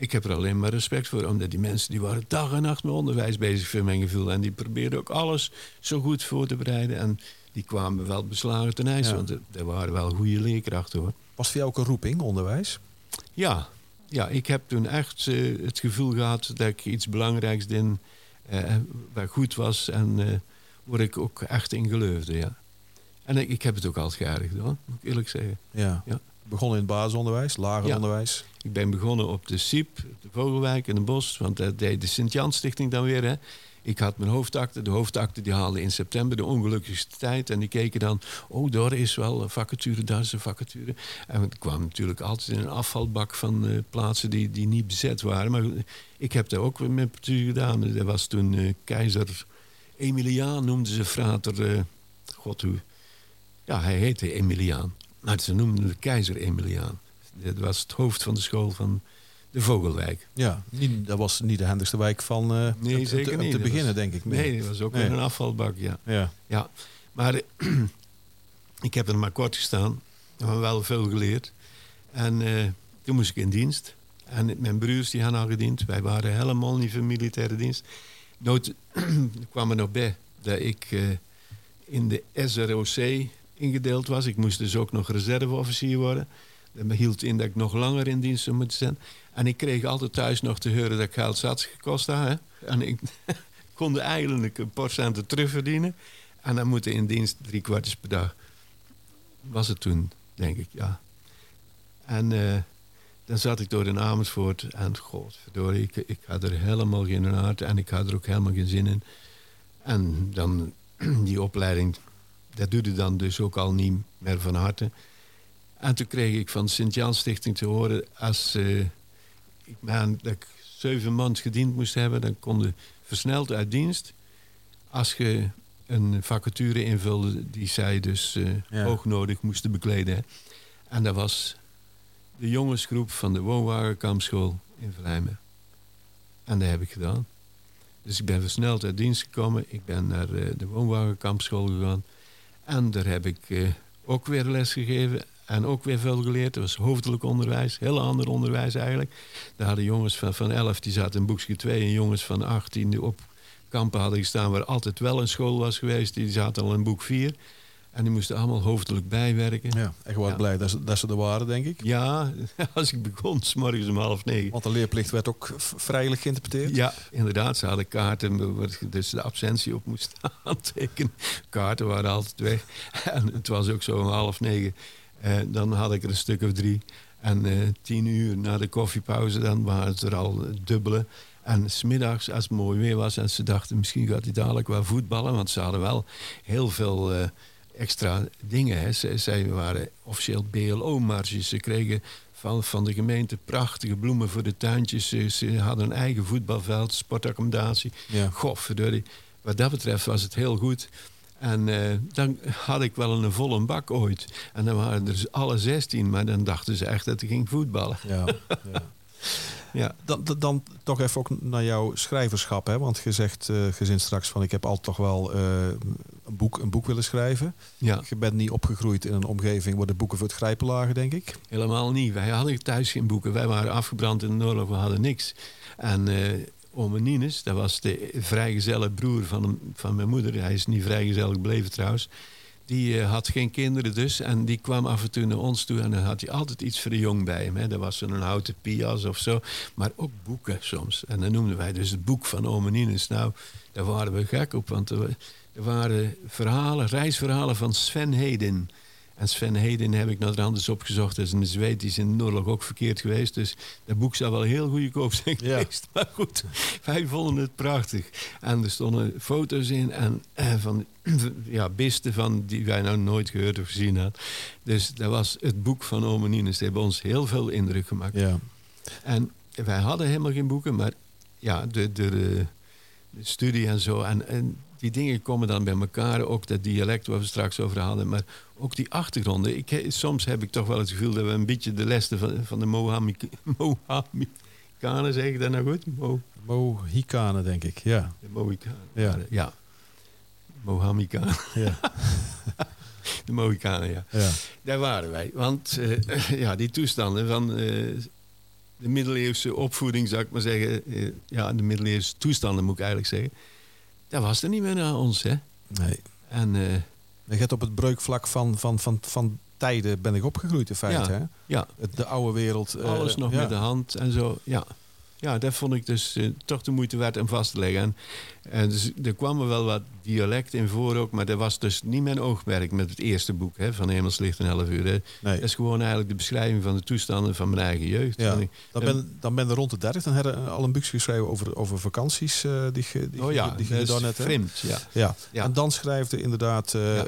Ik heb er alleen maar respect voor, omdat die mensen die waren dag en nacht met onderwijs bezig, voor mijn gevoel. En die probeerden ook alles zo goed voor te bereiden. En die kwamen wel beslagen ten ijs, Ja. want er, waren wel goede leerkrachten hoor. Was voor jou ook een roeping, onderwijs? Ja, ja ik heb toen echt eh, het gevoel gehad dat ik iets belangrijks deed, eh, waar goed was en eh waar ik ook echt in geloofde. Ja. En ik, ik heb het ook altijd geaardig gedaan, moet ik eerlijk zeggen. Ja. Ja. Begonnen in het basisonderwijs, lager Ja. onderwijs. Ik ben begonnen op de SIEP, de Vogelwijk in de Bos, want dat deed de Sint-Jan Stichting dan weer. Hè. Ik had mijn hoofdakte. De hoofdakte die haalde in september de ongelukkigste tijd. En die keken dan, oh, daar is wel een vacature, daar is een vacature. En ik kwam natuurlijk altijd in een afvalbak van eh, plaatsen die, die niet bezet waren. Maar ik heb daar ook met plezier gedaan. Er was toen eh, keizer Emiliaan, noemden ze frater. eh, God, hoe... Ja, hij heette Emiliaan. Maar ze noemden de keizer Emiliaan. Dat was het hoofd van de school van de Vogelwijk. Ja, niet, dat was niet de handigste wijk van eh, Nee, te- zeker om niet. te beginnen, was- denk ik. Nee, dat was ook Nee. weer een afvalbak, ja. Ja. ja. Maar [clears throat] ik heb er maar kort gestaan. Maar wel veel geleerd. En eh, toen moest ik in dienst. En mijn broers die hadden al gediend. Wij waren helemaal niet van militaire dienst. Nood, [clears throat] er kwam er nog bij dat ik eh, in de SROC ingedeeld was. Ik moest dus ook nog reserveofficier worden. Dat hield in dat ik nog langer in dienst zou moeten zijn. En ik kreeg altijd thuis nog te horen dat ik geld zat gekost had. Hè? En ik [laughs] kon eigenlijk een paar centen terugverdienen. En dan moeten in dienst drie kwartjes per dag. Was het toen, denk ik, ja. En eh, dan zat ik door in Amersfoort. En godverdorie, ik, ik had er helemaal geen hart. En ik had er ook helemaal geen zin in. En dan [clears throat] die opleiding, dat duurde dan dus ook al niet meer van harte. En toen kreeg ik van de Sint-Jan Stichting te horen... als eh, ik meen dat ik zeven maanden gediend moest hebben... dan kon je versneld uit dienst. Als je een vacature invulde die zij dus eh Ja. hoognodig moesten bekleden. hè. En dat was de jongensgroep van de woonwagenkampschool in Vlijmen. En dat heb ik gedaan. Dus ik ben versneld uit dienst gekomen. Ik ben naar eh, de woonwagenkampschool gegaan. En daar heb ik eh, ook weer les gegeven. En ook weer veel geleerd. Dat was hoofdelijk onderwijs. Heel ander onderwijs eigenlijk. Daar hadden jongens van, van 11, die zaten in boekje 2. En jongens van 18 die op kampen hadden gestaan... waar altijd wel een school was geweest. Die zaten al in boek 4. En die moesten allemaal hoofdelijk bijwerken. ja, echt wel Ja. blij dat ze, dat ze er waren, denk ik. Ja, [laughs] als ik begon, s morgens om half negen. Want de leerplicht werd ook vrijelijk geïnterpreteerd. Ja, inderdaad. Ze hadden kaarten waar dus de absentie op moest [laughs] aantekenen. Kaarten waren altijd weg. [laughs] En het was ook zo om half negen. Eh, dan had ik er een stuk of drie. En eh, tien uur na de koffiepauze, dan waren het er al eh, dubbele. En smiddags, als het mooi weer was, en ze dachten misschien gaat hij dadelijk wel voetballen. Want ze hadden wel heel veel eh, extra dingen. Hè. Ze, zij waren officieel BLO-marges. Ze kregen van, van de gemeente prachtige bloemen voor de tuintjes. Ze, ze hadden een eigen voetbalveld, sportaccommodatie. Ja. Wat dat betreft was het heel goed. En eh, dan had ik wel een volle bak ooit. En dan waren er dus alle 16, maar dan dachten ze echt dat ik ging voetballen. Ja, ja. Ja, Dan, dan, toch even ook naar jouw schrijverschap. Hè? Want je zegt eh gezin straks van ik heb altijd toch wel eh, een, boek, een boek willen schrijven. ja, Je bent niet opgegroeid in een omgeving waar de boeken voor het grijpen lagen, denk ik. helemaal niet. Wij hadden thuis geen boeken. Wij waren afgebrand in de oorlog, we hadden niks. En eh ome Nines, dat was de vrijgezelle broer van, van mijn moeder. Hij is niet vrijgezellig gebleven trouwens. Die eh, had geen kinderen dus. En die kwam af en toe naar ons toe. En dan had hij altijd iets voor de jong bij hem. Hè. Dat was een houten pias of zo. Maar ook boeken soms. En dan noemden wij dus het boek van ome Nines. Nou, daar waren we gek op. Want er, er waren verhalen, reisverhalen van Sven Heden. En Sven Heden heb ik naar de eens opgezocht. Dat is een Zweed, die is in de oorlog ook verkeerd geweest. Dus dat boek zou wel heel goedkoop zijn Ja. geweest. [laughs] Maar goed, wij vonden het prachtig. En er stonden foto's in en, eh, van [clears throat] ja, bisten van die wij nou nooit gehoord of gezien hadden. Dus dat was het boek van Ome Nines. Die hebben ons heel veel indruk gemaakt. Ja. En wij hadden helemaal geen boeken, maar ja, de, de, de, de studie en zo. En, en die dingen komen dan bij elkaar. Ook dat dialect waar we straks over hadden. Maar ook die achtergronden. Ik, soms heb ik toch wel het gevoel dat we een beetje de lessen van, van de Mohikanen, [laughs] zeg ik dat nou goed? Mo, Mohikanen, denk ik. Ja. de Mohikanen. Ja. ja. Mohammikanen. Ja. [laughs] De Mohikanen, ja. ja. Daar waren wij. Want eh, ja, die toestanden van... eh, de middeleeuwse opvoeding, zou ik maar zeggen. eh, ja, de middeleeuwse toestanden moet ik eigenlijk zeggen. Dat was er niet meer naar ons, hè. Nee. En eh, Je hebt op het breukvlak van, van, van, van tijden ben ik opgegroeid in feite. Ja. Hè? ja, Het- De oude wereld. eh, alles nog ja. met de hand en zo. Ja, ja dat vond ik dus eh, toch de moeite waard om vast te leggen. En, en dus, er kwam er wel wat dialect in voor ook, maar dat was dus niet mijn oogmerk met het eerste boek hè, van Hemelslicht en 11 uur. Hè. Nee. Dat is gewoon eigenlijk de beschrijving van de toestanden van mijn eigen jeugd. Ja. Ik- Dan ben, dan ben je rond de 30. Dan heb je al een boek geschreven over, over vakanties. eh, die, je- die, oh ja, die dat vreemd. Ja. Ja. Ja. en dan schrijft je inderdaad eh, Ja.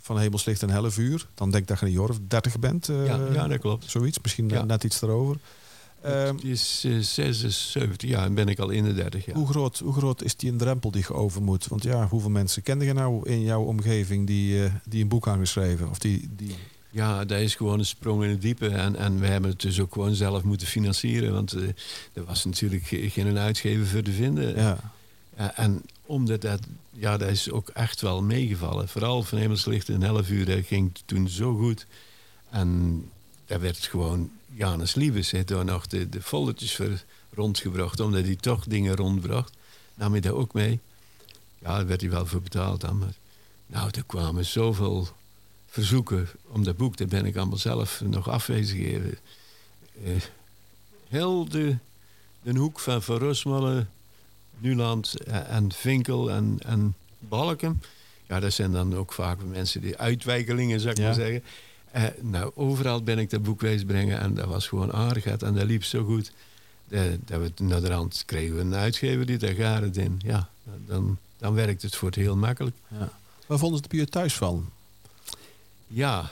van Hemelslicht en Hellevuur. Dan denk ik dat je een jaar of 30 bent. eh, Ja, ja, dat klopt. Zoiets, misschien net iets erover. Het is eh, 76 jaar en ben ik al in de 30 jaar. hoe, groot, hoe groot is die een drempel die je over moet? Want ja, hoeveel mensen kende je nou in jouw omgeving die, eh, die een boek aan geschreven? Of die, die... Ja, dat is gewoon een sprong in het diepe. En, en we hebben het dus ook gewoon zelf moeten financieren. Want eh, er was natuurlijk ge- geen uitgever voor te vinden. Ja. Ja, en omdat dat, ja, dat is ook echt wel meegevallen. Vooral van Hemelslicht en 11 uur, dat ging toen zo goed. En daar werd gewoon Janus Liebes heeft daar nog de, de foldertjes voor rondgebracht. Omdat hij toch dingen rondbracht. Nam hij daar ook mee. Ja, daar werd hij wel voor betaald dan. Maar nou, er kwamen zoveel verzoeken om dat boek. Daar ben ik allemaal zelf nog afwezen gegeven. Eh, heel de, de hoek van Van Nuland eh, en Vinkel en, en Balken. Ja, dat zijn dan ook vaak mensen die uitwijkelingen, zou ik Ja. maar zeggen. Eh, nou, overal ben ik dat boek brengen en dat was gewoon aardigheid en dat liep zo goed. eh, dat we naar de rand kregen we een uitgever die daar het in. Ja, dan, dan werkt het voor het heel makkelijk. ja. Waar vonden ze het thuis van? Ja,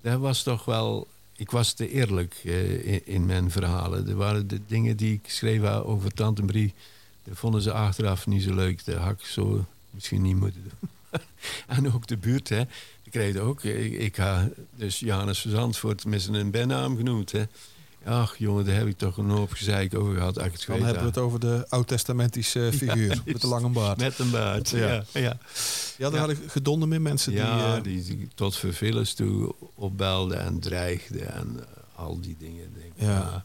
dat was toch wel. Ik was te eerlijk eh, in, in mijn verhalen. Er waren de dingen die ik schreef over Tante Brie. Dat vonden ze achteraf niet zo leuk. Dat had ik zo misschien niet moeten doen. [laughs] en ook de buurt, hè. Ik kreeg ook. Ik, ik had dus Janus Zandvoort met zijn bijnaam genoemd, hè. Ach jongen, daar heb ik toch een hoop gezeik over gehad. Ik Dan hebben we het over de oud-testamentische [laughs] figuur met de lange baard. Met een baard, Ja. ja. ja. Ja, daar hadden gedonde meer mensen die... eh, die, die tot vervelens toe opbelden en dreigden en eh, al die dingen. Ik Denk, Ja. ja.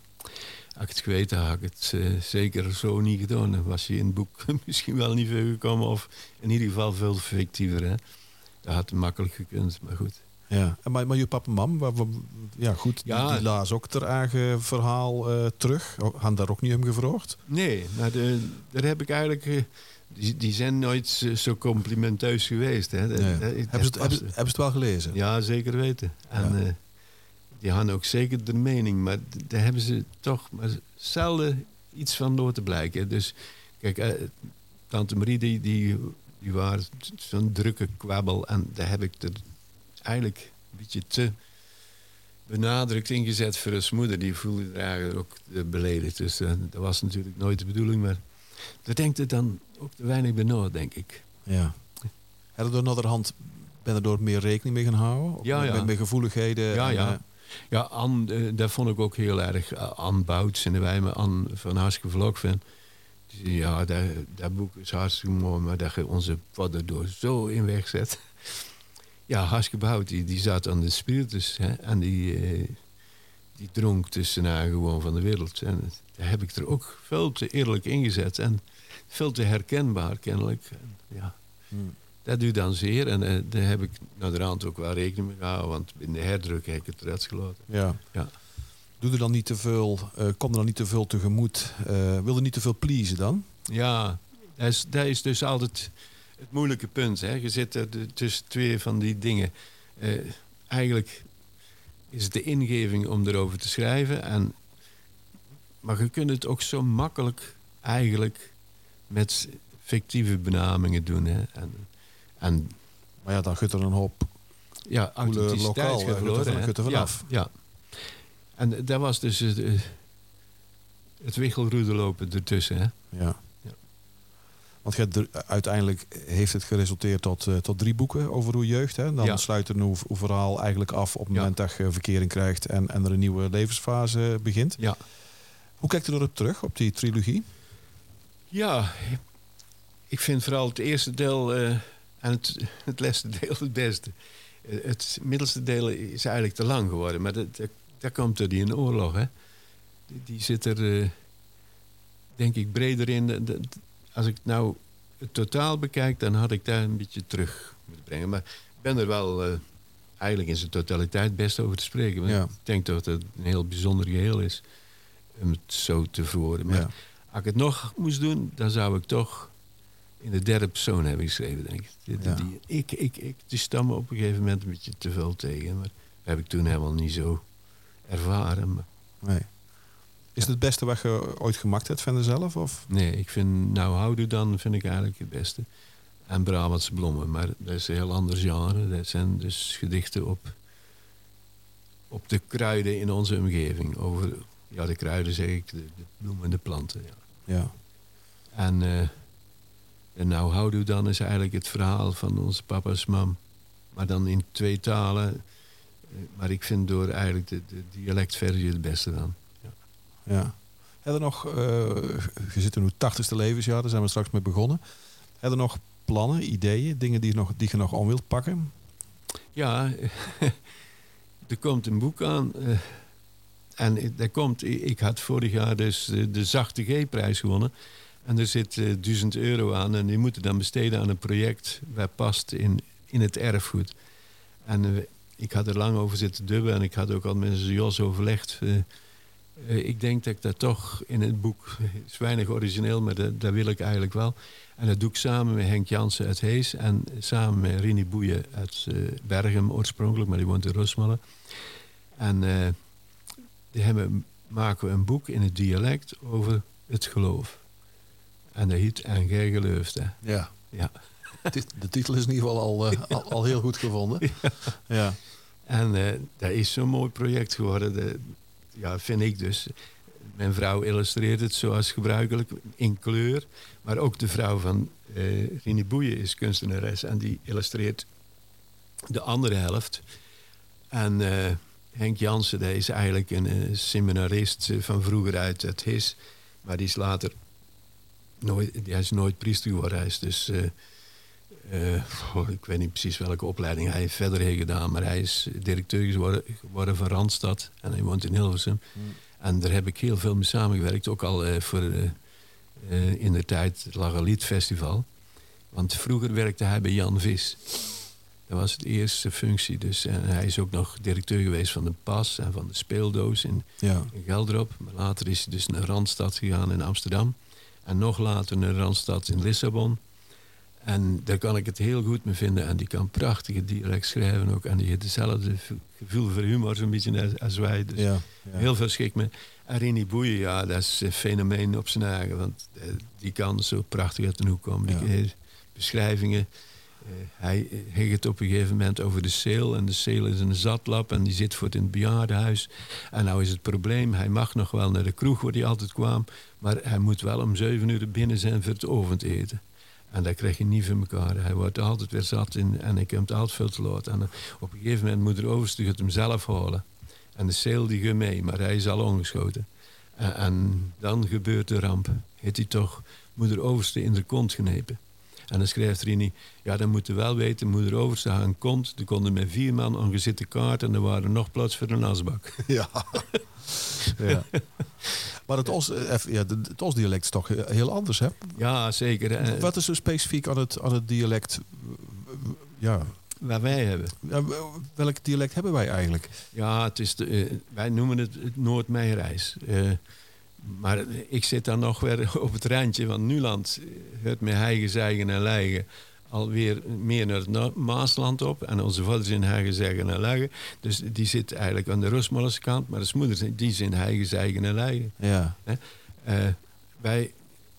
Als ik het geweten had, ik het eh, zeker zo niet gedaan. Dan was je in het boek [laughs] misschien wel niet veel gekomen. Of in ieder geval veel fictiever. Hè? Dat had makkelijk gekund, maar goed. Ja, en maar, maar je papa en mam, ja goed, die- Ja. die, laas ook ter eigen verhaal eh, terug. Hadden daar ook niet om gevraagd? Nee, maar de, daar heb ik eigenlijk... eh, die, die zijn nooit zo complimenteus geweest. Hè? Nee. hebben, ze het, hebben, ze- het wel gelezen? Ja, zeker weten. En Ja. eh, die hadden ook zeker de mening, maar daar hebben ze toch maar zelden iets van door te blijken. Dus kijk, Tante Marie, die, die, die waren zo'n drukke kwabbel. En daar heb ik er eigenlijk een beetje te benadrukt ingezet voor zijn moeder. Die voelde er eigenlijk ook beledigd. Dus eh, dat was natuurlijk nooit de bedoeling. Maar daar denkt het dan ook te weinig bij na, denk ik. Ja. Hadden er hand, ben er door meer rekening mee gaan houden? Of Ja, ja. met, met gevoeligheden? Ja, en, ja. eh, Ja, Anne, eh, dat vond ik ook heel erg. Anne Bouts en de wij me Anne van hartstikke vlog vind. Ja, dat, dat boek is hartstikke mooi, maar dat je onze vader door zo in weg zet. Ja, hartstikke Bout, die, die zat aan de spiritus hè, en die, eh, die dronk tussenaan gewoon van de wereld. En daar heb ik er ook veel te eerlijk ingezet en veel te herkenbaar kennelijk. En, ja. hmm. Dat doet dan zeer en eh, daar heb ik naar de rand ook wel rekening mee gehouden, want in de herdruk heb ik het eruit gelaten. ja. Ja. Doe er dan niet te veel, eh kom er dan niet te veel tegemoet? eh wil er niet te veel pleasen dan? Ja, dat is, dat is dus altijd het moeilijke punt. Hè. Je zit er tussen twee van die dingen. Eh, eigenlijk is het de ingeving om erover te schrijven. En, maar je kunt het ook zo makkelijk eigenlijk met fictieve benamingen doen. Hè. En, en Maar ja, dan gut er een hoop. ja, lokaal, verloren, er- ja, vanaf. ja. En dat was dus het, eh, het wichelroedelopen ertussen. Hè. Ja. Ja. Want er- uiteindelijk heeft het geresulteerd tot, eh, tot drie boeken over hoe jeugd. Hè? Dan Ja. sluit er een uw verhaal eigenlijk af op het Ja. moment dat je verkering krijgt en, en er een nieuwe levensfase begint. Ja. Hoe kijkt u erop terug, op die trilogie? Ja, ik vind vooral het eerste deel eh, en het, het laatste [laughs] deel het beste. Eh, Het middelste deel is eigenlijk te lang geworden, maar dat, dat, dat komt door die een oorlog. Hè? die, die zit er, eh, denk ik, breder in. De- de- als ik nou het totaal bekijk, dan had ik daar een beetje terug moeten brengen. Maar ik ben er wel eh, eigenlijk in zijn totaliteit best over te spreken. Ja. Ik denk dat het een heel bijzonder geheel is om het zo te verwoorden. Maar Ja. als ik het nog moest doen, dan zou ik toch in de derde persoon hebben geschreven, denk ik. Die, die- Ja. die- ik, ik, ik, die stammen op een gegeven moment een beetje te veel tegen. Maar dat heb ik toen helemaal niet zo ervaren. Maar Nee. Is het het beste wat je ooit gemaakt hebt van jezelf? Of? nee, ik vind Nou Houdoe dan vind ik eigenlijk het beste. En Brabantse Bloemen, maar dat is een heel ander genre. Dat zijn dus gedichten op, op de kruiden in onze omgeving. Over, ja, de kruiden zeg ik, de, de bloemen en de planten. Ja. Ja. En, eh en nou houdoe dan is eigenlijk het verhaal van onze papa's mam. Maar dan in twee talen. Maar ik vind door eigenlijk de, de dialectversie het beste dan. ja. Heb je nog, eh, je zit in uw tachtigste levensjaar, daar zijn we straks mee begonnen. Heb je nog plannen, ideeën, dingen die je nog, die je nog aan wilt pakken? Ja, [laughs] er komt een boek aan. eh, en er komt, ik had vorig jaar dus de, de Zachte G-prijs gewonnen. En er zit eh, 1000 euro aan. En die moeten dan besteden aan een project waar past in, in het erfgoed. En ik had er lang over zitten dubben. En ik had ook al met Jos overlegd. eh, eh, ik denk dat ik dat toch in het boek... Het is weinig origineel, maar dat, dat wil ik eigenlijk wel. En dat doe ik samen met Henk Jansen uit Hees. En samen met Rini Boeien uit eh, Berghem oorspronkelijk. Maar die woont in Rosmalen. En eh, die hebben, maken we een boek in het dialect over het geloof. En dat heet En gij gelooft. Ja. Ja. De titel is in ieder geval al, eh, al, al heel goed gevonden. [laughs] Ja. En eh, dat is zo'n mooi project geworden. De, ja, vind ik dus. Mijn vrouw illustreert het zoals gebruikelijk in kleur. Maar ook de vrouw van eh Rini Boeien is kunstenares. En die illustreert de andere helft. En eh, Henk Jansen, dat is eigenlijk een seminarist van vroeger uit het HIS. Maar die is later nooit, hij is nooit priester geworden. Hij is dus... eh, ik weet niet precies welke opleiding hij verder heeft gedaan, maar hij is directeur geworden, geworden van Randstad en hij woont in Hilversum. En daar heb ik heel veel mee samengewerkt, ook al eh, voor eh, in de tijd het Lagaliet Festival. Want vroeger werkte hij bij Jan Vis. Dat was het eerste functie. Dus, en hij is ook nog directeur geweest van de Pas en van de Speeldoos in, Ja. in Gelderop. Maar later is hij dus naar Randstad gegaan in Amsterdam. En nog later naar Randstad in Lissabon. En daar kan ik het heel goed mee vinden. En die kan prachtige dialect schrijven ook. En die heeft hetzelfde v- gevoel voor humor zo'n beetje als, wij. Dus Ja. ja. heel veel schik me. En Rini Boeien, ja, dat is een fenomeen op zijn eigen. Want eh, die kan zo prachtig uit de hoek komen. Die Ja. beschrijvingen. Eh, hij heeft het op een gegeven moment over de seel. En de seel is een zatlap en die zit voor het in het bejaardenhuis. En nou is het probleem, hij mag nog wel naar de kroeg waar hij altijd kwam. Maar hij moet wel om zeven uur binnen zijn voor het avondeten. En dat krijg je niet van elkaar. Hij wordt altijd weer zat in, en hij komt altijd veel te laat. En eh, op een gegeven moment moet de overste het hem zelf halen. En de seel die gaat mee, maar hij is al ongeschoten. En, en dan gebeurt de ramp. Heeft hij toch moeder overste in de kont genepen. En dan schrijft Rini, ja dan moeten we wel weten, moeder overste een kont. Er konden met vier man aan gezette kaart en er waren nog plaats voor een asbak. [laughs] Ja. ja. Maar het Os, eh, ja, het Os-dialect is toch he- heel anders, hè? Ja, zeker. Wat is er specifiek aan het, aan het dialect? Ja. Waar wij hebben. Ja, Welk dialect hebben wij eigenlijk? Ja, het is de, eh, wij noemen het het Noordmeijerijs. Eh maar ik zit dan nog weer [laughs] op het randje, want Nuland het met heigen, zeigen en leigen alweer meer naar het Maasland op. En onze vaders in heigen, zeigen en leigen. Dus die zit eigenlijk aan de Rosmollense kant, maar de moeders die zijn heigen, zeigen en leigen. Ja. Eh bij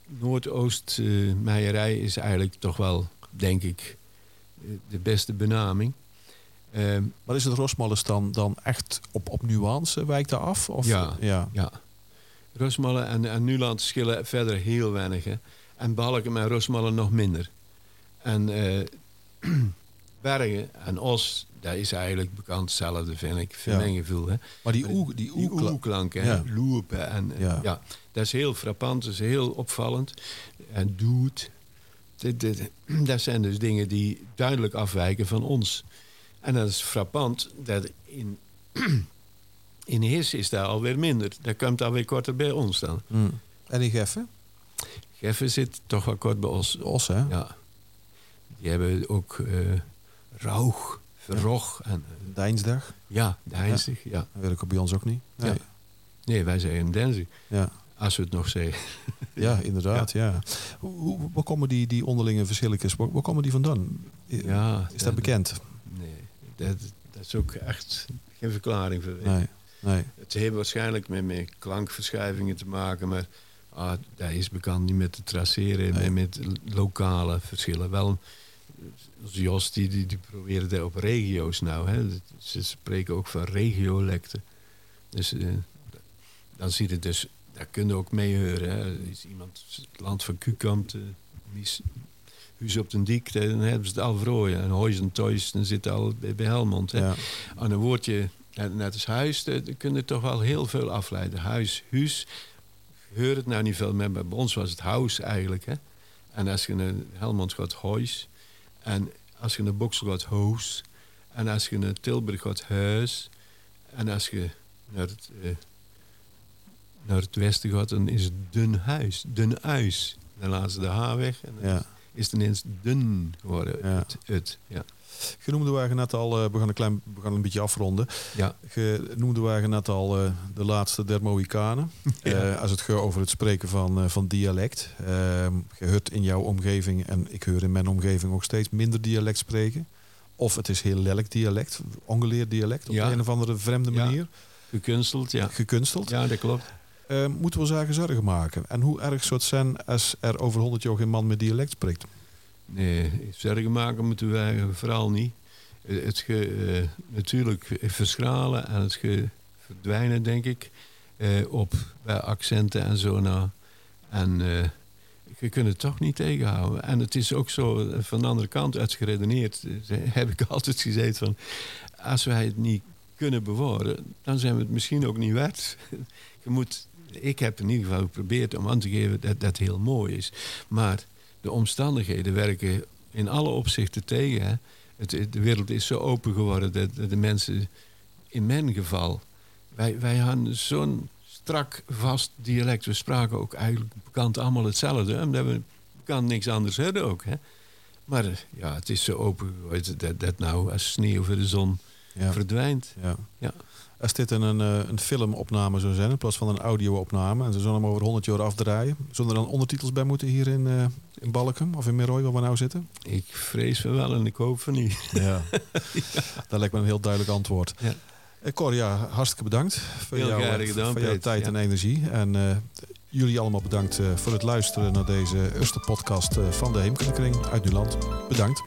Noordoost-Meijerij is eigenlijk toch wel, denk ik, eh, de beste benaming. Ehm, Maar is het Rosmallens dan, dan echt op, op nuance wijkt daar af? Of, Ja. ja. Ja. Rosmallen en, en Nuland schillen verder heel weinig. Hè. En Balken en Rosmallen nog minder. En eh, [clears throat] Bergen en Os, dat is eigenlijk bekend hetzelfde, vind ik. Voor Ja. mijn gevoel. Hè. Maar die oe, die Die oe, oeklanken, Ja. En, eh, Ja. ja. dat is heel frappant, dat is heel opvallend. En doet. Dit, dit, [clears throat] dat zijn dus dingen die duidelijk afwijken van ons. En dat is frappant dat in, [clears throat] In Heers is daar alweer minder. Daar komt alweer korter bij ons dan. Mm. En in Geffen? Geffen zit toch wel kort bij ons. Os, hè? Ja. Die hebben ook eh Rauch, Verrog en... Dijnsdag. ja, de Heinstig, ja. Dat weet ik bij ons ook niet. Nee. Ja. Nee, wij zeggen Denzig. Ja. Als we het nog zeggen. [laughs] Ja, inderdaad. Ja. Hoe, hoe, waar komen die, die onderlinge verschilletjes, waar, waar komen die vandaan? Ja, Is dat bekend? Nee, dat, dat is ook echt geen verklaring voor. Nee. Nee. Het heeft waarschijnlijk met, met klankverschuivingen te maken, maar ah, dat is bekend niet met te traceren Nee. en met lokale verschillen. Wel, Jos die, die, die proberen dat op regio's nou. Hè. Ze spreken ook van regiolecten. Dus eh, dan zie je het dus, daar kun je ook mee horen. Hè. Is iemand het land van Kukamp, uh, Huis op den Diek, dan hebben ze het al vrooien. En Huis en Toys, dan zit het al bij, bij Helmond. Hè. Ja. Aan een woordje, net net als huis, daar daar kun je toch wel heel veel afleiden. Huis, huis, hoor het nou niet veel meer, maar bij ons was het huis eigenlijk. Hè? En als je naar Helmond gaat, huis. En als je naar Boksel gaat, hoos. En als je naar Tilburg gaat, huis. En als je naar het, eh, naar het westen gaat, dan is het dun huis, dun huis. Dan laten ze de H weg en dan Ja. is het ineens dun geworden. Ja. Het, het, ja. Je noemde wagen net al, eh, we gaan een klein, we gaan een beetje afronden. Ja. Je noemde wagen net al eh, de laatste der Mohikanen. [laughs] Ja. Eh, als het gaat over het spreken van, van dialect. Ehm, je hoort in jouw omgeving, en ik hoor in mijn omgeving ook steeds minder dialect spreken. Of het is heel lelijk dialect, ongeleerd dialect, op Ja. een of andere vreemde manier. Gekunsteld, ja. Gekunsteld. Ja, dat klopt. Eh, moeten we zaken zorgen maken? En hoe erg zou het zijn als er over 100 jaar geen man met dialect spreekt? Nee, zorgen maken moeten wij vooral niet. Eh, Het eh, natuurlijk verschralen en het verdwijnen, denk ik, eh, op bij accenten en zo. Nou. En je kunt het toch niet tegenhouden. En het is ook zo, van de andere kant uit geredeneerd, [laughs] heb ik altijd gezegd van, als wij het niet kunnen bewaren, dan zijn we het misschien ook niet waard. [laughs] Je moet, ik heb in ieder geval geprobeerd om aan te geven dat dat heel mooi is. Maar de omstandigheden werken in alle opzichten tegen. Hè. Het, het- de wereld is zo open geworden dat, dat de mensen, in mijn geval, wij, wij hadden zo'n strak vast dialect. We spraken ook eigenlijk bekend allemaal hetzelfde, omdat we bekend niks anders hadden ook. Hè. Maar eh, ja, het is zo open geworden dat, dat nou als sneeuw voor de zon Ja. verdwijnt. Ja. Ja. Als dit een, eh, een filmopname zou zijn, in plaats van een audio-opname, en ze zullen hem over 100 jaar afdraaien, zullen er dan ondertitels bij moeten hier in, eh, in Balkum of in Meroy, waar we nou zitten? Ik vrees van wel en ik hoop van niet. Ja. [laughs] [laughs] Dat lijkt me een heel duidelijk antwoord. Ja. Eh, Cor, ja, hartstikke bedankt voor, gedaan, voor jouw tijd Ja. en energie. En jullie allemaal bedankt voor het luisteren naar deze eerste podcast van de Heemkundekring uit Nuland. Bedankt.